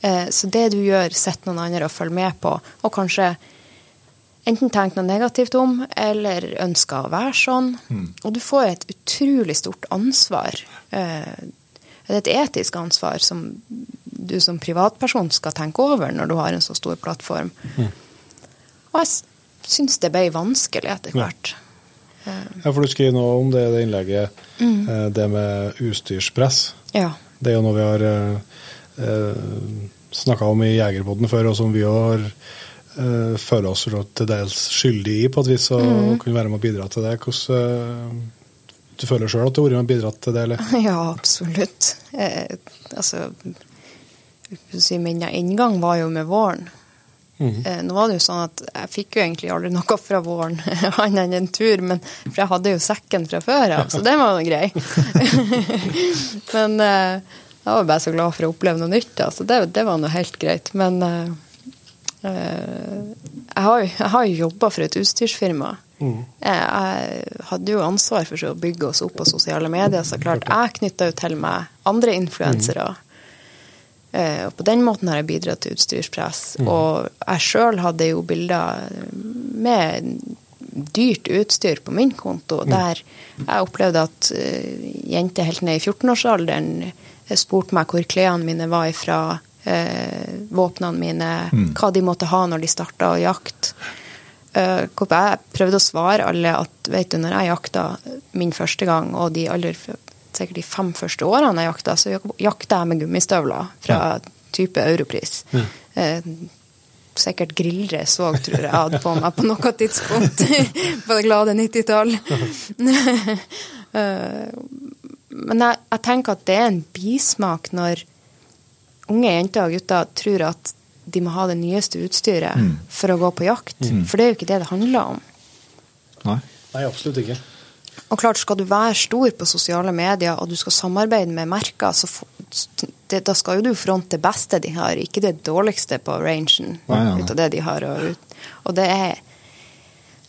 Eh, Så det du gjør, sitter noen andre og følger med på, og kanskje enten tenker noe negativt om, eller ønsker å være sånn. Og du får et utrolig stort ansvar. Eh, et etisk ansvar som du som privatperson skal tenke over når du har en så stor plattform. Og jeg syns det ble vanskelig etter hvert. Ja, for du skriver noe om det det innlegget, mm. det med utstyrspress. Ja. Det er jo noe vi har eh, eh, snakka om i Jegerpodden før, og som vi har eh, føler oss til dels skyldig i på et vis, og Mm. kunne være med å bidra til det. Hvordan eh, Du føler sjøl at du har vært med å bidra til det, eller? Ja, absolutt. Eh, altså si, Min inngang var jo med våren. Mm. Eh, nå var det jo sånn at jeg fikk jo egentlig aldri noe fra våren, annet enn en tur, men, for jeg hadde jo sekken fra før av, så den var jo grei. men eh, jeg var bare så glad for å oppleve noe nytt, Altså. det, det var nå helt greit. Men uh, eh, jeg har jo, jeg har jobba for et utstyrsfirma. Mm. Eh, Jeg hadde jo ansvar for å bygge oss opp på sosiale medier, så klart. Jeg knytta jo til meg andre influensere. Mm. Og på den måten har jeg bidratt til utstyrspress. Og jeg sjøl hadde jo bilder med dyrt utstyr på min konto, der jeg opplevde at eh, jenter helt ned i 14-årsalderen spurte meg hvor klærne mine var ifra, eh, våpnene mine, hva de måtte ha når de starta å jakte. Eh, jeg prøvde å svare alle at vet du, når jeg jakta min første gang, og de aller, sikkert de fem første årene jeg jakta, så jakta jeg med gummistøvler fra type Europris. Eh, sikkert grillress òg, tror jeg jeg hadde på meg på noe tidspunkt på det glade 90-tall. Men jeg, jeg tenker at det er en bismak når unge jenter og gutter tror at de må ha det nyeste utstyret for å gå på jakt. For det er jo ikke det det handler om. Nei. Nei, absolutt ikke. Og klart, skal du være stor på sosiale medier, og du skal samarbeide med merker, så det, da skal jo du fronte det beste de har, ikke det dårligste på rangen Nei, nei, nei. ut av det de har. Og, og det er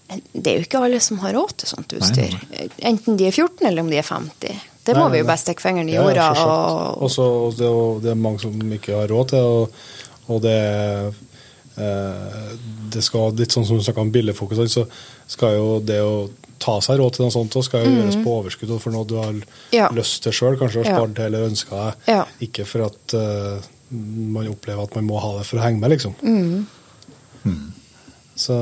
det er jo ikke alle som har råd til sånt utstyr. Enten de er 14 eller om de er 50. Det må Nei, vi jo bare stikke fingeren i jorda. ja, og Også, det, er jo- det er mange som ikke har råd til og, og det er eh, det skal litt sånn som du snakka om billedfokus, så skal jo det å ta seg råd til noe sånt også skal jo gjøres på overskudd og for noe du har Mm. Ja. lyst til sjøl, kanskje har Ja. spart til eller ønska deg. Ja. Ikke for at eh, man opplever at man må ha det for å henge med, liksom. Mm. Så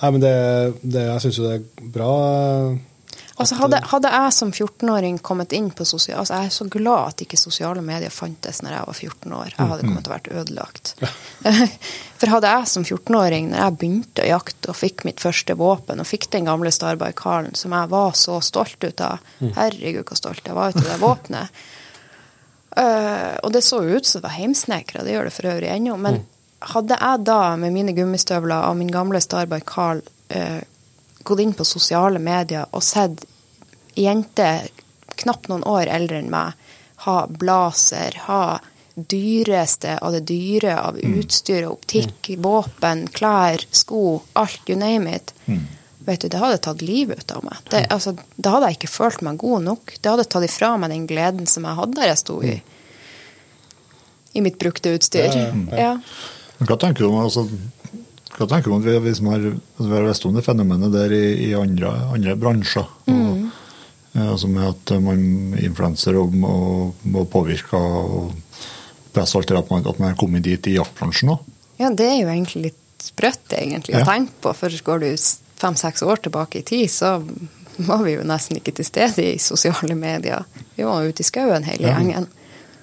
Nei, men det, det jeg syns jo det er bra. Altså hadde, hadde jeg som 14-åring kommet inn på sosiale altså Jeg er så glad at ikke sosiale medier fantes når jeg var 14 år. Jeg hadde kommet til å vært ødelagt. For hadde jeg som 14-åring, når jeg begynte å jakte og fikk mitt første våpen, og fikk den gamle Starby Carlen, som jeg var så stolt ut av Herregud, hvor stolt jeg var ut av det våpenet. Eh, og det så ut som det var heimsnekra, det gjør det for øvrig ennå. Men hadde jeg da, med mine gummistøvler og min gamle Starby Carl, eh, gått inn på sosiale medier og sett jenter knapt noen år eldre enn meg ha blazer, ha dyreste av det dyre av utstyr, optikk, våpen, klær, sko, alt, you name it. Vet du, Det hadde tatt livet ut av meg. Det, altså, da hadde jeg ikke følt meg god nok. Det hadde tatt ifra meg den gleden som jeg hadde der jeg sto i, i mitt brukte utstyr. Ja, ja, Ja. ja. Hva tenker du om altså, hva tenker du om at vi, hvis man har, lest om det fenomenet der i, i andre, andre bransjer? Og, eh, altså med at man influenser og må, må påvirke og presse alt det at man, at man er kommet dit i jaktbransjen òg. Ja, det er jo egentlig litt sprøtt egentlig å tenke på, for går du fem-seks år tilbake i tid, så var vi jo nesten ikke til stede i sosiale medier. Vi var ute i skauen hele Ja. gjengen.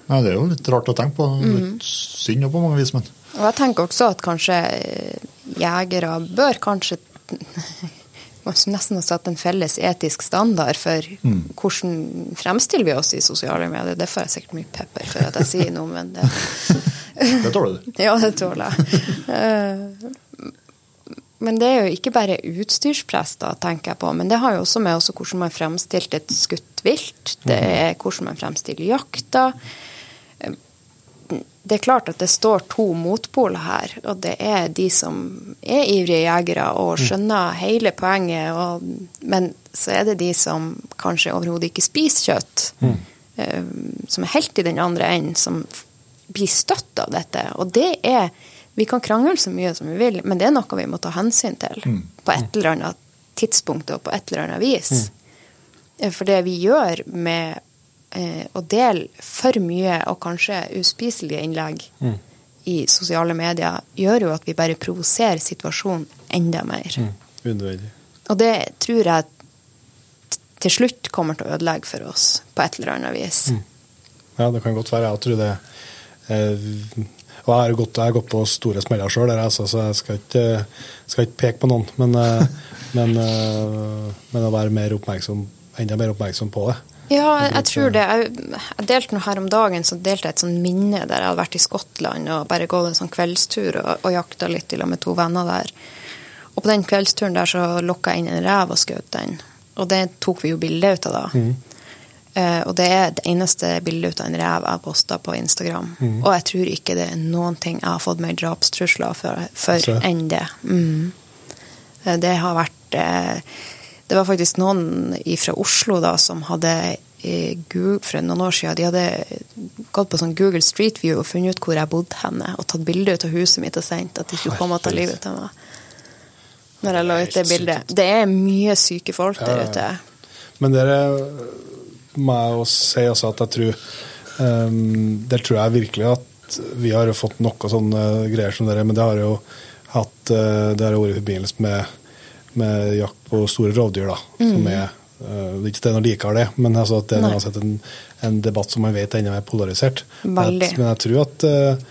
Nei, det er jo litt rart å tenke på. Litt synd på mange vis, men Og jeg tenker også at kanskje eh, jegere bør kanskje nesten ha satt en felles etisk standard for hvordan fremstiller vi oss i sosiale medier. Det får jeg sikkert mye pepper for at jeg sier noe, men det, det tåler du. ja, det tåler jeg. Eh, Men det er jo ikke bare utstyrspress, da, tenker jeg på, men det har jo også med også hvordan man fremstilte et skutt vilt. Det er hvordan man fremstiller jakta. Det er klart at det står to motpoler her, og det er de som er ivrige jegere og skjønner hele poenget, og, men så er det de som kanskje overhodet ikke spiser kjøtt, eh, som er helt i den andre enden, som blir støtt av dette. Og det er Vi kan krangle så mye som vi vil, men det er noe vi må ta hensyn til på et eller annet tidspunkt og på et eller annet vis. Mm. For det vi gjør med eh, å dele for mye og kanskje uspiselige innlegg i sosiale medier, gjør jo at vi bare provoserer situasjonen enda mer. Unødvendig. Og det tror jeg til slutt kommer til å ødelegge for oss på et eller annet vis. Ja, det kan godt være. Jeg tror det eh, Og jeg har gått, jeg har gått på store smeller sjøl, altså, så jeg skal ikke, skal ikke peke på noen. Men, eh, men, eh, men å være mer enda mer oppmerksom på det. Ja, jeg, tror det. Jeg, delte noe her om dagen, så delte jeg et sånn minne der jeg hadde vært i Skottland og bare gått en sånn kveldstur og, og jakta litt i lag med to venner der. Og på den kveldsturen der så lokka jeg inn en rev og skjøt den. Og det tok vi jo bilde ut av da. Eh, og det er det eneste bildet ut av en rev jeg posta på Instagram. Og jeg tror ikke det er noen ting jeg har fått mer drapstrusler for, for enn det. Mm. Eh, Det har vært eh, Det var faktisk noen fra Oslo da som hadde eh, for noen år siden de hadde gått på sånn Google Street View og funnet ut hvor jeg bodde henne, og tatt bilde ut av huset mitt og sendt at de skulle komme og ta livet av meg. Når jeg la ut det bildet. Det er mye syke folk der ute. Men dere må jeg si også at jeg tror um, Der tror jeg virkelig at vi har fått noe sånne greier som dere, men det har jo hatt eh, Det har vært i forbindelse med, med jakt på store rovdyr, da. Som er eh, Ikke at det er noe likere det, men altså det er Mm. Uansett en, en debatt som man vet enda er polarisert. Veldig. Men jeg tror at uh,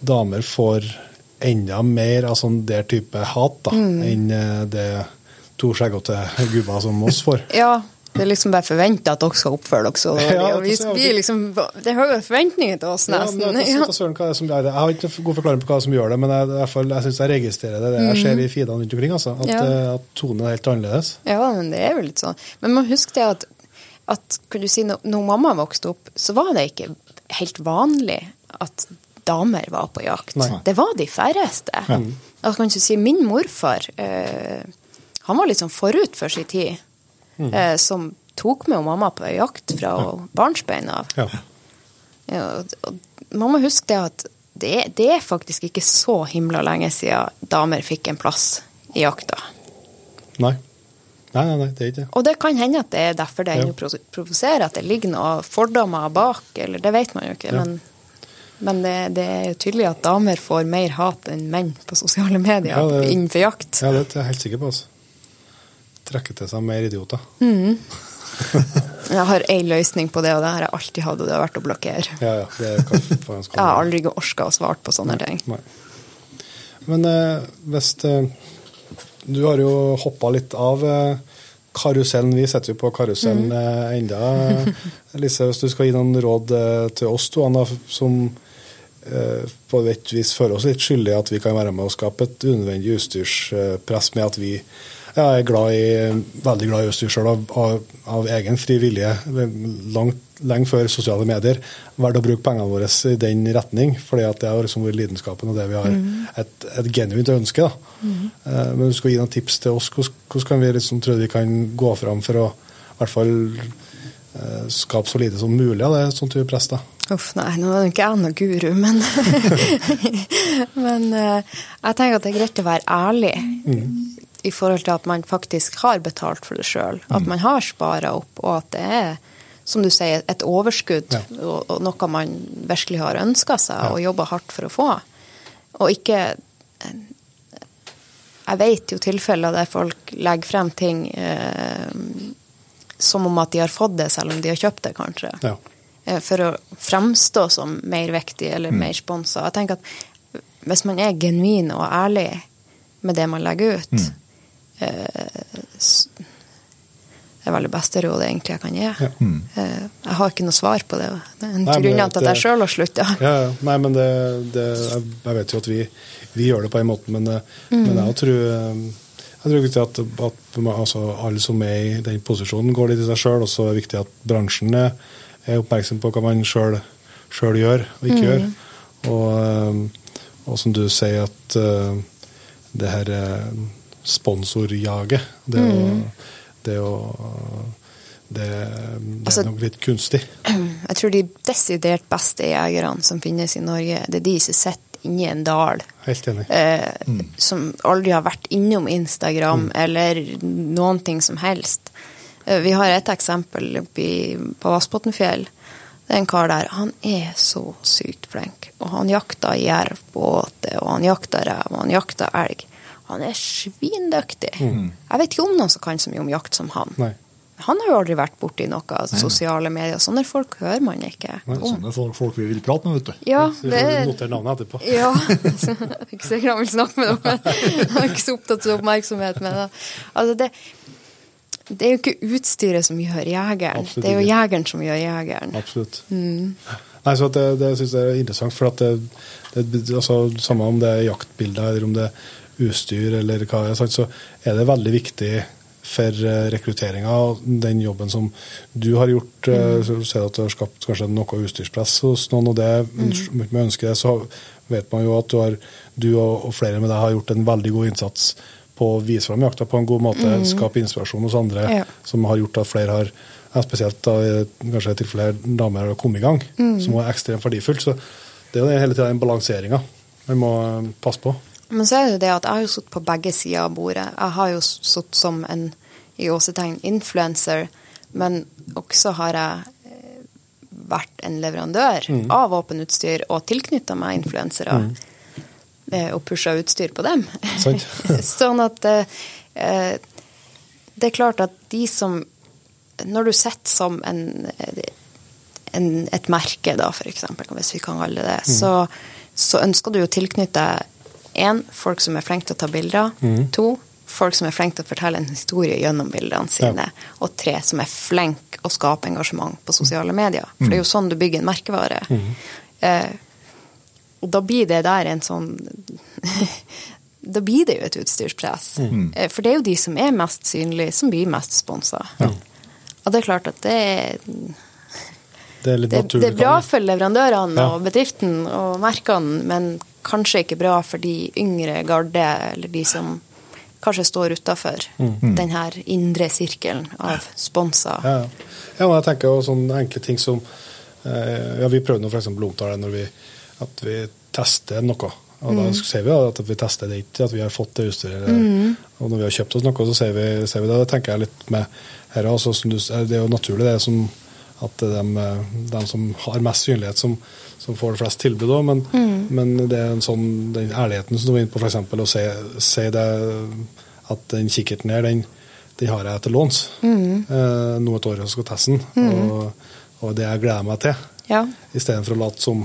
damer får enda mer av sånn der type hat da, Mm. enn uh, det to skjeggete gubber som oss får. Ja, det er liksom bare forventa at dere skal oppføre dere så dårlig. Ja, og vi liksom, det er høye forventninger til oss, Ja, nesten. men Ja. søren hva det er som jeg har ikke god forklaring på hva som gjør det, men jeg, jeg, jeg syns jeg registrerer det, det jeg ser i feedene rundt omkring. Altså, at. Ja. eh, at tonen er helt annerledes. Ja, men det er jo litt sånn. Men man husker det at, at kan du si, når, mamma vokste opp, så var det ikke helt vanlig at damer var på jakt. Nei. Det var de færreste. Altså, kan du si, min morfar, øh, han var litt sånn forut for sin tid, eh, som tok med mamma på jakt fra barnsbein av. Ja. Ja, og, og man må huske det at det, det er faktisk ikke så himla lenge siden damer fikk en plass i jakta. Nei. Nei, nei, nei, det er ikke det. Og det kan hende at det er derfor det Ja. ennå pro- provoserer, at det ligger noen fordommer bak, eller det vet man jo ikke. Ja. Men, men det, det er tydelig at damer får mer hat enn menn på sosiale medier Ja, det- innenfor jakt. Ja, det er jeg helt sikker på. Altså. Trekker til seg mer idioter. Jeg har én løsning på det, og det har jeg alltid hatt, og det har vært å blokkere. Ja, ja. Jeg har aldri orka å svare på sånne ting. Nei. Men eh, hvis eh, Du har jo hoppa litt av eh, karusellen. Vi sitter jo på karusellen Mm. eh, enda. Lise, hvis du skal gi noen råd eh, til oss to Anna, som eh, på et vis føler oss litt skyldige at vi kan være med å skape et unødvendig utstyrspress med at vi jeg er glad i, veldig glad i utstyr sjøl, av, av, av egen fri vilje, langt, lenge før sosiale medier, valgt å bruke pengene våre i den retning, fordi det har liksom vært lidenskapen og det vi har et, et genuint ønske. Eh, Men du skal gi noen tips til oss. Hvordan, hvordan kan vi liksom, tror vi kan gå fram for å i hvert fall eh, skape så lite som mulig av det sånn type press? da? Uff, nei, nå er jo ikke jeg noen guru, men Men eh, jeg tenker at det er greit å være ærlig i forhold til at man faktisk har betalt for det sjøl. At man har spara opp, og at det er, som du sier, et overskudd Ja. og, og noe man virkelig har ønska seg Ja. og jobba hardt for å få. Og ikke eh, Jeg vet jo tilfeller der folk legger frem ting eh, som om at de har fått det, selv om de har kjøpt det, kanskje. Ja. Eh, For å fremstå som mer viktig eller mer sponsa. Jeg tenker at hvis man er genuin og ærlig med det man legger ut, s- det er vel det beste rådet egentlig jeg kan gi. Eh, Jeg har ikke noe svar på det. Det er en grunn til at jeg sjøl har slutta. Ja, ja. Nei, men det, det, jeg vet jo at vi, vi gjør det på en måte, men, eh, Mm. men jeg tror eh, jeg tror det viktig at, at altså, alle som er i den posisjonen, går litt i seg sjøl. Og så er det viktig at bransjen er, er oppmerksom på hva man sjøl gjør og ikke Mm. gjør. Og, eh, og som du sier, at uh, det her eh, sponsorjaget, det Mm. det å det, det Altså- er nok litt kunstig. Jeg tror de desidert beste jegerne som finnes i Norge, det er de som sitter inni en dal. Helt enig. Eh, Som aldri har vært innom Instagram eller noen ting som helst. Eh, vi har et eksempel oppi på Vassbotnfjell. Det er en kar der. Han er så sykt flink. Og han jakter jerv på åte, og han jakter rev, og han jakter elg. Han er svindyktig. Jeg vet ikke om noen som kan så mye om jakt som han. Nei. Han har jo aldri vært borti noe sosiale medier. Sånne folk hører man ikke om. Sånne folk, folk vi vil prate med, vet du. Ja, det Noter er navnet etterpå. ja. Ikke sikkert han vil snakke med dere. Jeg er ikke så opptatt av oppmerksomhet. Men det- altså det, det er jo ikke utstyret som gjør jegeren. Absolutt det er jo jegeren som gjør jegeren. Absolutt. Mm. Nei, så at det, det syns jeg er interessant, for at det, det, altså, samme om det er jaktbilder eller om det er utstyr eller hva det er, så er det veldig viktig for eh, rekrutteringa og den jobben som du har gjort. Mm. eh, Så ser du at du har skapt kanskje noe utstyrspress hos noen, og det Mm. med ønske så vet man jo at du, har, du og, flere med deg har gjort en veldig god innsats på å vise fram jakta på en god måte, skape inspirasjon hos andre, Mm. Ja. som har gjort at flere har spesielt da, kanskje til flere damer har kommet i gang, Mm. som er ekstremt verdifullt. Så det er jo hele tida den balanseringa man må eh, passe på. Men så er det jo det at jeg har jo sittet på begge sider av bordet. Jeg har jo sittet som en i åsetegn influencer, men også har jeg eh, vært en leverandør av våpenutstyr og tilknytta meg influensere. Mm. Og pusha utstyr på dem. Sant? sånn at eh, eh, det er klart at de som Når du sitter som en, en, et merke, da, eksempel, hvis vi kan kalle det det, så, så ønsker du å tilknytte én, folk som er flinke til å ta bilder. To, folk som er flinke til å fortelle en historie gjennom bildene sine. Og tre, som er flinke å skape engasjement på sosiale medier. For det er jo sånn du bygger en merkevare. Eh, og da blir det der en sånn Da blir det jo et utstyrspress. Eh, For det er jo de som er mest synlige, som blir mest sponsa. Og det er klart at det er Det er det, det er bra for leverandørene Ja. og bedriften og merkene, men kanskje ikke bra for de yngre garde, eller de som kanskje står utafor Mm. den her indre sirkelen av sponsa. Ja, ja. ja, men jeg tenker jo sånne enkle ting som eh, Ja, vi prøvde nå f.eks. å omtale det når vi, at vi tester noe. Og da ser vi at vi tester det ikke, at vi har fått det utstyret. Og når vi har kjøpt oss noe, så ser vi, ser vi det. Det tenker jeg litt med her også. Som du, det er jo naturlig det som at det er de, de som har mest synlighet, som, som får det flest tilbud òg. Men, men det er en sånn, den ærligheten som du var inne på, f.eks. å si, si det at den kikkerten her, den, den har jeg til låns eh, nå et år jeg skal teste den. Og, og det jeg gleder meg til, Ja. istedenfor å late som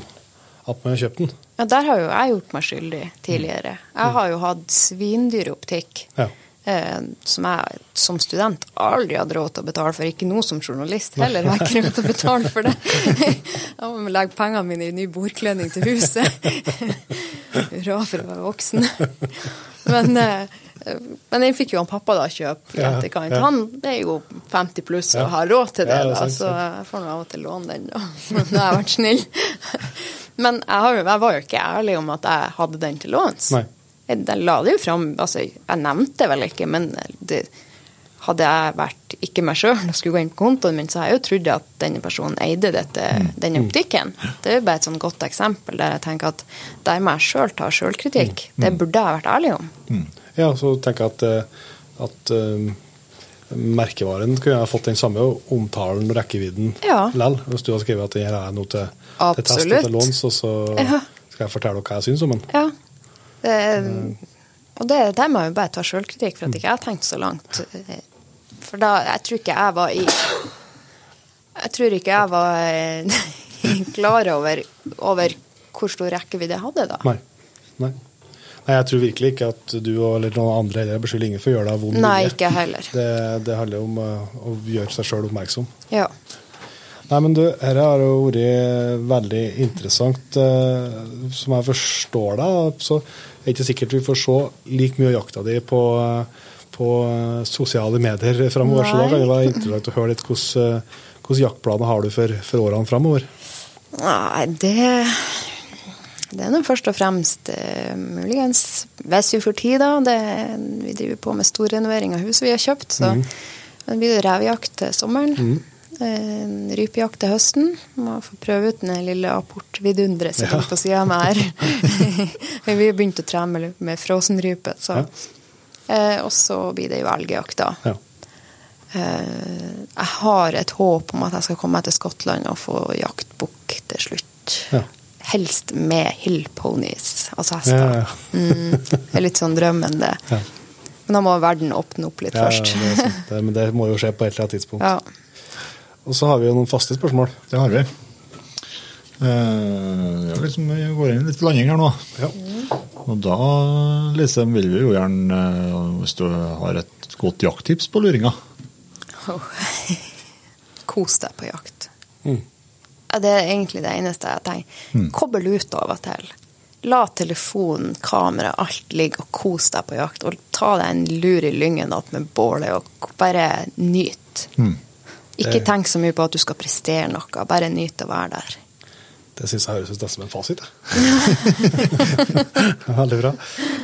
at man har kjøpt den. ja, der har jo jeg gjort meg skyldig tidligere. Jeg har jo hatt svindyr optikk. Ja. Eh, som jeg som student aldri hadde råd til å betale for. Ikke nå som journalist heller har jeg ikke råd til å betale for det. Jeg må legge pengene mine i ny bordkledning til huset. Hurra for å være voksen. Men, eh, men den fikk jo han pappa da kjøpe i etterkant. Han er jo 50 pluss og har råd til det, da, så jeg får nå av og til låne den, da. Nå har jeg vært snill. Men jeg, har, jeg var jo ikke ærlig om at jeg hadde den til låns. Nei. Jeg, jeg la det jo fram altså, Jeg nevnte det vel ikke, men det, hadde jeg vært ikke meg sjøl og skulle gå inn på kontoen min, så hadde jeg jo trodd at denne personen eide dette, denne optikken. Det er jo bare et sånn godt eksempel der jeg tenker at der må jeg sjøl ta sjølkritikk. Det burde jeg vært ærlig om. Ja, så tenker jeg at, eh, at eh, merkevaren kunne ha fått den samme omtalen og rekkevidden Ja. likevel. Hvis du har skrevet at den her er noe til, til test og til låns, og så skal jeg fortelle dere hva jeg syns om den. Ja. Det, og det, der må jeg jo bare ta sjølkritikk for at ikke jeg har tenkt så langt. For da Jeg tror ikke jeg var i Jeg tror ikke jeg var eh, klar over, over hvor stor rekkevidde jeg hadde da. Nei. Nei. Nei, jeg tror virkelig ikke at du og eller noen andre eller beskylder ingen for å gjøre deg vond Nei, ikke heller. Det, det handler om eh, å gjøre seg sjøl oppmerksom. Ja. Nei, men du, dette har jo vært veldig interessant. eh, Som jeg forstår deg, så er ikke sikkert vi får se like mye av jakta di på, på sosiale medier framover. Så da kan det være interessant å høre litt hvordan, hvordan jaktplaner har du for, for årene framover. Nei, det det er nå først og fremst eh, muligens hvis vi får tid, da. Det, vi driver på med storrenovering av huset vi har kjøpt, så det blir det revejakt til sommeren. Eh, rypejakt til høsten. Må få prøve ut den lille apportvidunderet som Ja. ligger på sida av meg her. vi har begynt å trene med, frosenrype, så. Eh, og så blir det jo elgjakt, da. Ja. Eh, jeg har et håp om at jeg skal komme meg til Skottland og få jaktbukk til slutt. Ja. Helst med hill ponies, altså hester. Ja, ja. Mm, det er litt sånn drømmen, det. Ja. Men da må verden åpne opp litt Ja, først. det, det, men det må jo skje på et eller annet tidspunkt. Og så har vi jo noen faste spørsmål. Det har vi. Vi har liksom, vi går inn i litt landing her nå. Ja. Og da Lise, vil vi jo gjerne, eh, hvis du har et godt jakttips på luringa Kos deg på jakt. Mm. Ja, det er egentlig det eneste jeg tenker. Mm. Kobbel ut av og til. La telefonen, kamera, alt ligge, og kos deg på jakt. Og ta deg en lur i lyngen opp med bålet, og bare nyt. Mm. Ikke tenk så mye på at du skal prestere noe, bare nyt å være der. Det syns jeg høres ut som en fasit. Veldig bra.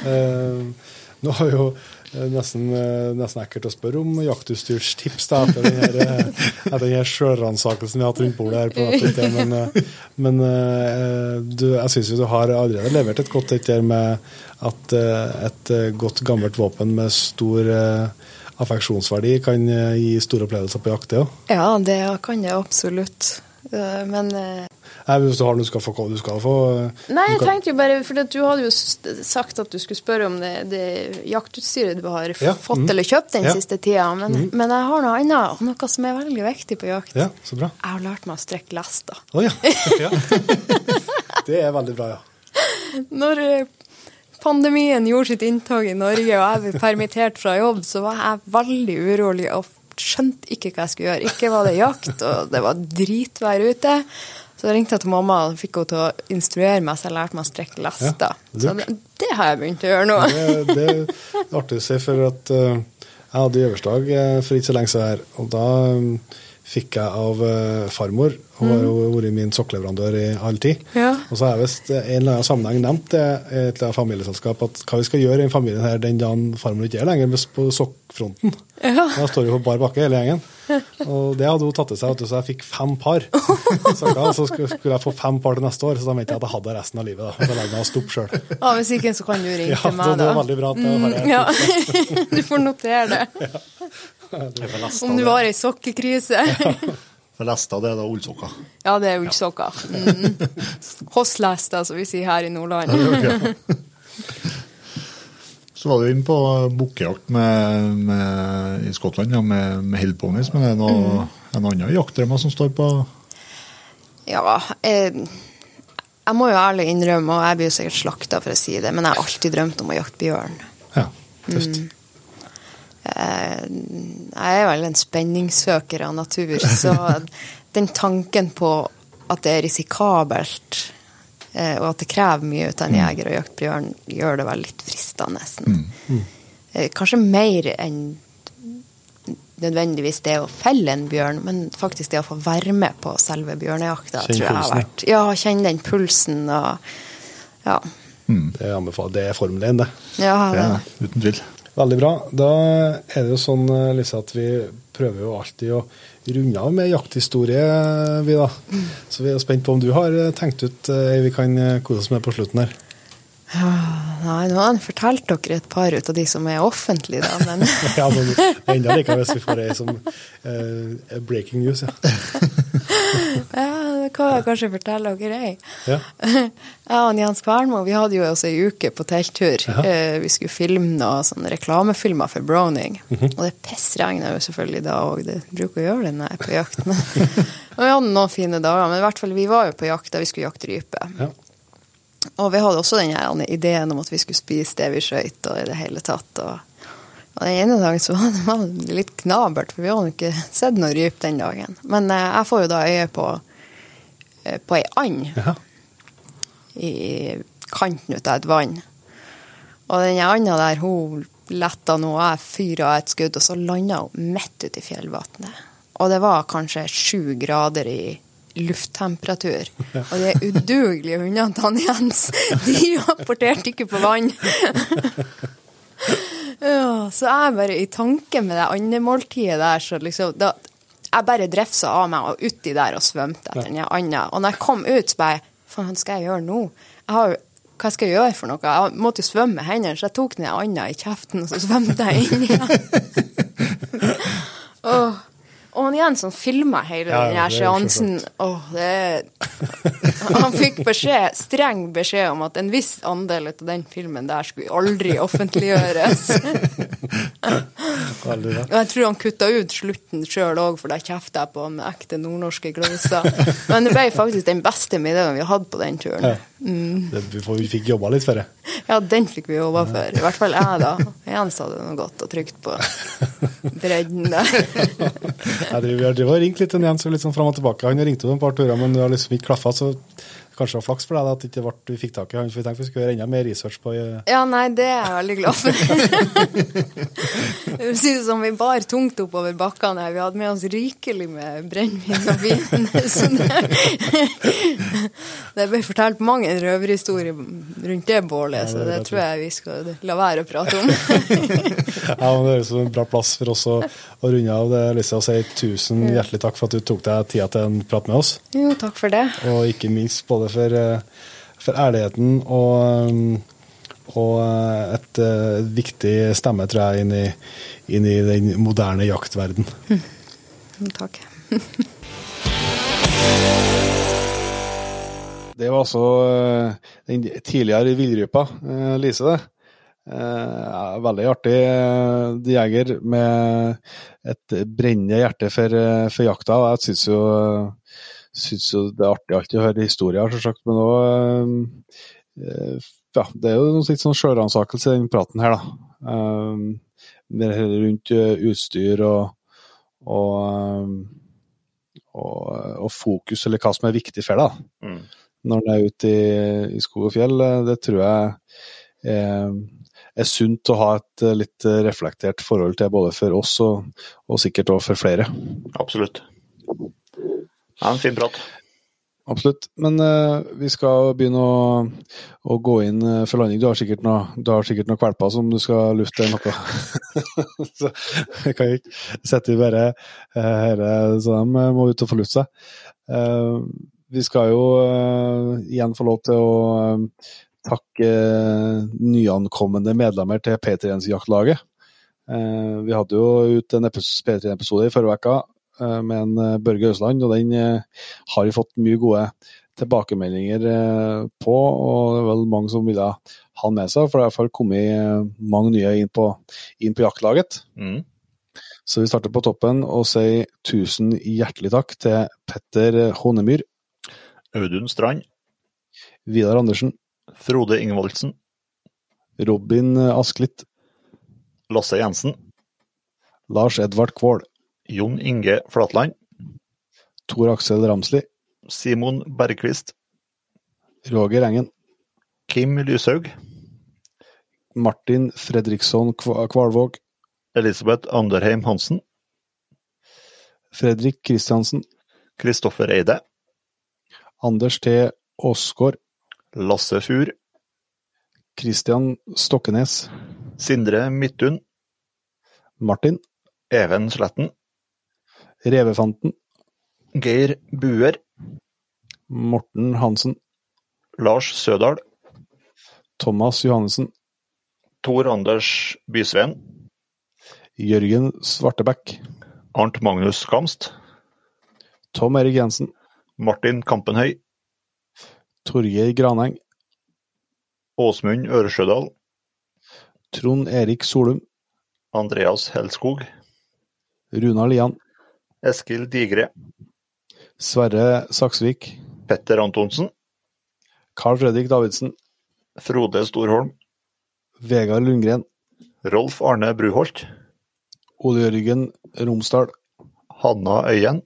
Eh, nå har jo eh, nesten, eh, nesten ekkelt å spørre om jaktutstyrstips etter den her, etter den her sjølransakelsen vi har hatt rundt bordet her. på dette, det, Men, men du, jeg syns du har allerede levert et godt et der med at et godt, gammelt våpen med stor affeksjonsverdi kan eh, gi store opplevelser på jakt, det òg. Ja, det kan det absolutt. Eh, Men eh, Nei, Hvis du har noe du skal få, du skal få Nei, jeg kan- tenkte jo bare For du hadde jo sagt at du skulle spørre om det, det jaktutstyret du har Ja, fått mm. eller kjøpt den Ja. siste tida. Men, men jeg har noe annet, noe som er veldig viktig på jakt. Ja, så bra. Jeg har lært meg å strekke lester. Å ja. ja. Det er veldig bra, ja. Når pandemien gjorde sitt inntog i Norge, og jeg ble permittert fra jobb, så var jeg veldig urolig og skjønte ikke hva jeg skulle gjøre. Ikke var det jakt, og det var dritvær ute. Så ringte jeg til mamma og fikk henne til å instruere meg, så jeg lærte meg å strekke lester. Ja, så det, det har jeg begynt å gjøre nå. Det, det er artig å se, for at eh, jeg hadde øversdag eh, for ikke så lenge siden her, og da fikk jeg av eh, farmor, hun har jo vært min sokkeleverandør i all tid, Ja. og så har jeg visst i en eller annen sammenheng nevnt det i et familieselskap, at hva vi skal gjøre i den familien her den dagen farmor ikke er lenger på sokkfronten. Ja. Da står vi på bar bakke hele gjengen. Og det hadde hun tatt til seg, så jeg fikk fem par. Sokker, så skulle jeg få fem par til neste år, så da mente jeg at jeg hadde resten av livet. da. Så legger jeg og selv. Ja, hvis ikke, så kan du ringe Ja, til meg, det, det var veldig bra at jeg har det. Ja, du får notere det. Om du har ei sokkekrise. For lesta, det er da ullsokker. Ja, det er ullsokker. Mm. Hosslesta, som vi sier her i Nordland. Så var du inne på bukkejakt i Skottland ja, med, med hillponies. men er det noe, en annen jaktdrøm som står på Ja, jeg, jeg må jo ærlig innrømme, og jeg blir jo sikkert slakta for å si det, men jeg har alltid drømt om å jakte bjørn. Ja. Tøft. Eh, Jeg er vel en spenningssøker av natur, så den tanken på at det er risikabelt, eh, og at det krever mye ut av en jeger å jakte bjørn, gjør det vel litt fristende. nesten. Eh, Kanskje mer enn nødvendigvis det å felle en bjørn, men faktisk det å få være med på selve bjørnejakta. Har pulsen, ja. kjenn kjenne den pulsen og Ja. Det, er, det er Formel 1, det. ja Det det, uten tvil. Veldig bra. Da er det jo sånn eh, Lise, at vi prøver jo alltid å runde av med jakthistorie, vi da. Så vi er spent på om du har eh, tenkt ut ei vi kan eh, kose oss med på slutten her. Nei, nå har han fortalt dere et par ut av de som er offentlige, da, men ja, men enda likevel hvis vi får ei som uh, breaking news, ja. Ja, det kan jeg kanskje fortelle dere ei. Ja. Jeg og Jens Kvernmo vi hadde jo også ei uke på telttur. Ja. Vi skulle filme noen sånne reklamefilmer for Browning. Og det pissregna jo selvfølgelig da òg. Det bruker å gjøre det når jeg er på jakt. Og vi hadde noen fine dager, men i hvert fall vi var jo på jakt da vi skulle jakte rype. Ja. Og vi hadde også den ideen om at vi skulle spise det vi skøyt, og i det hele tatt. Og, og den ene dagen så var det var det litt knabert, for vi hadde ikke sett noe ryp den dagen. Men eh, jeg får jo da øye på, eh, på ei and Ja. i kanten ut av et vann. Og den anda der, hun letta nå, og jeg fyra et skudd, og så landa hun midt ute i fjellvannet. Og det var kanskje sju grader i lufttemperatur. Og de udugelige hundene til Jens, de rapporterte ikke på vann. Ja, så jeg bare i tanke med det andemåltidet der, så liksom da, Jeg bare drefsa av meg og uti der og svømte etter den anda. Og når jeg kom ut, så bare Faen, hva skal jeg gjøre nå? Jeg har jo hva skal jeg gjøre for noe? Jeg måtte jo svømme med hendene, så jeg tok den anda i kjeften, og så svømte jeg inn igjen. Åh. Og han igjen som filma hele Ja, den seansen. Åh, det Han fikk beskjed, streng beskjed om at en viss andel av den filmen der skulle aldri offentliggjøres. Og jeg tror han kutta ut slutten sjøl òg, for der kjefta jeg på han med ekte nordnorske gloser. Men det ble faktisk den beste middagen vi hadde på den turen. Mm. Vi, vi fikk jobba litt for det. Ja, den fikk vi jobba for. I hvert fall jeg, da. Jens hadde noe godt og trygt på bredden der. Driver og ringt litt til Jens litt sånn fram og tilbake. Han har ringt opp et par turer, men det har liksom ikke klaffa. Så kanskje det var flaks for deg at ikke vi fikk tak i han. For vi tenkte vi skulle gjøre enda mer research på Ja, nei, det er jeg veldig glad for. Det synes som vi bar tungt oppover bakkene her. Vi hadde med oss rikelig med brennevin og vin. Så det, ble fortalt mange røverhistorier rundt det bålet, så det tror jeg vi skal la være å prate om. Ja, men Det er som en bra plass for oss å, å runde av. Det Lise, å si tusen hjertelig takk for at du tok deg tida til en prat med oss. Jo, takk for det. Og ikke minst både for, eh, for ærligheten og, um, og et, et eh, viktig stemme, tror jeg, inn i, inn i den moderne jaktverden. Takk. Det var altså eh, den tidligere villrypa, eh, Lise. det. Eh, veldig artig eh, jeger med et brennende hjerte for, eh, for jakta. Jeg syns jo, syns jo det er artig alltid å høre historier, selvsagt, men òg ja, Det er jo litt sånn sjølransakelse i den praten her, da. Eh, mer rundt eh, utstyr og, og, eh, og, og fokus, eller hva som er viktig for deg. Mm. når du er ute i, i skog og fjell. eh, Det tror jeg er, er sunt å ha et eh, litt reflektert forhold til, både for oss og, sikkert også for flere. Absolutt. Ja, en fin prat. Absolutt. Men uh, vi skal begynne å, å gå inn uh, for landing. Du har sikkert noe, du har valper som du skal lufte noe. så jeg kan ikke sette i bare uh, så de må ut og få luft seg. Uh, vi skal jo igjen få lov til å takke nyankomne medlemmer til P3-jaktlaget. Uh, vi hadde jo ut en P3-episode i forrige uke med en eh, Børge Øsland, og den eh, har vi fått mye gode tilbakemeldinger eh, på. Og det er vel mange som ville ha med seg, for det har i hvert fall kommet eh, mange nye inn på, inn på jaktlaget. Mm. Så vi starter på toppen og sier tusen hjertelig takk til Petter Honemyr. Audun Strand, Vidar Andersen, Frode Ingvoldsen, Robin Asklitt, Lasse Jensen, Lars Edvard Kvål, Jon Inge Flatland, Tor Aksel Ramsli, Simon Bergquist, Roger Engen, Kim Lyshaug, Martin Fredriksson Kvalvåg, Elisabeth Anderheim Hansen, Fredrik Kristiansen, Kristoffer Eide, Anders T. Aasgaard, Lasse Fur, Kristian Stokkenes, Sindre Midtun, Martin, Even Sletten, Revefanten, Geir Buer, Morten Hansen, Lars Sødal, Thomas Johannessen, Tor Anders Bysveen, Jørgen Svartebekk, Arnt Magnus Kamst Tom Erik Jensen. Martin Kampenhøy. Torgeir Graneng. Åsmund Øresjødal. Trond Erik Solum. Andreas Helskog. Runa Lian. Eskil Digre. Sverre Saksvik. Petter Antonsen. Carl Fredrik Davidsen. Frode Storholm. Vegard Lundgren. Rolf Arne Bruholt. Ole Jørgen Romsdal. Hanna Øyen.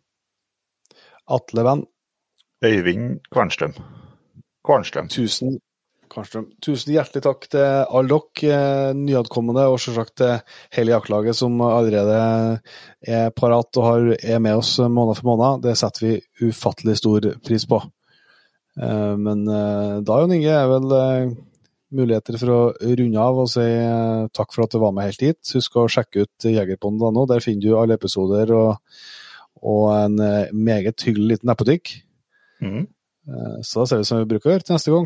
Atle Venn. Øyvind Kvernstrøm. Kvernstrøm. Tusen, Karnstrøm. Tusen hjertelig takk til alle dere eh, nyankomne, og selvsagt til hele jaktlaget som allerede er parat og har, er med oss måned for måned. Det setter vi ufattelig stor pris på. Eh, Men eh, da, Jon Inge, er vel muligheter for å runde av og si takk for at du var med helt hit. Husk å sjekke ut jegerpodden.no. Der finner du alle episoder og, og en meget hyggelig liten nettbutikk. Eh, Så da ser vi som vi bruker å gjøre til neste gang.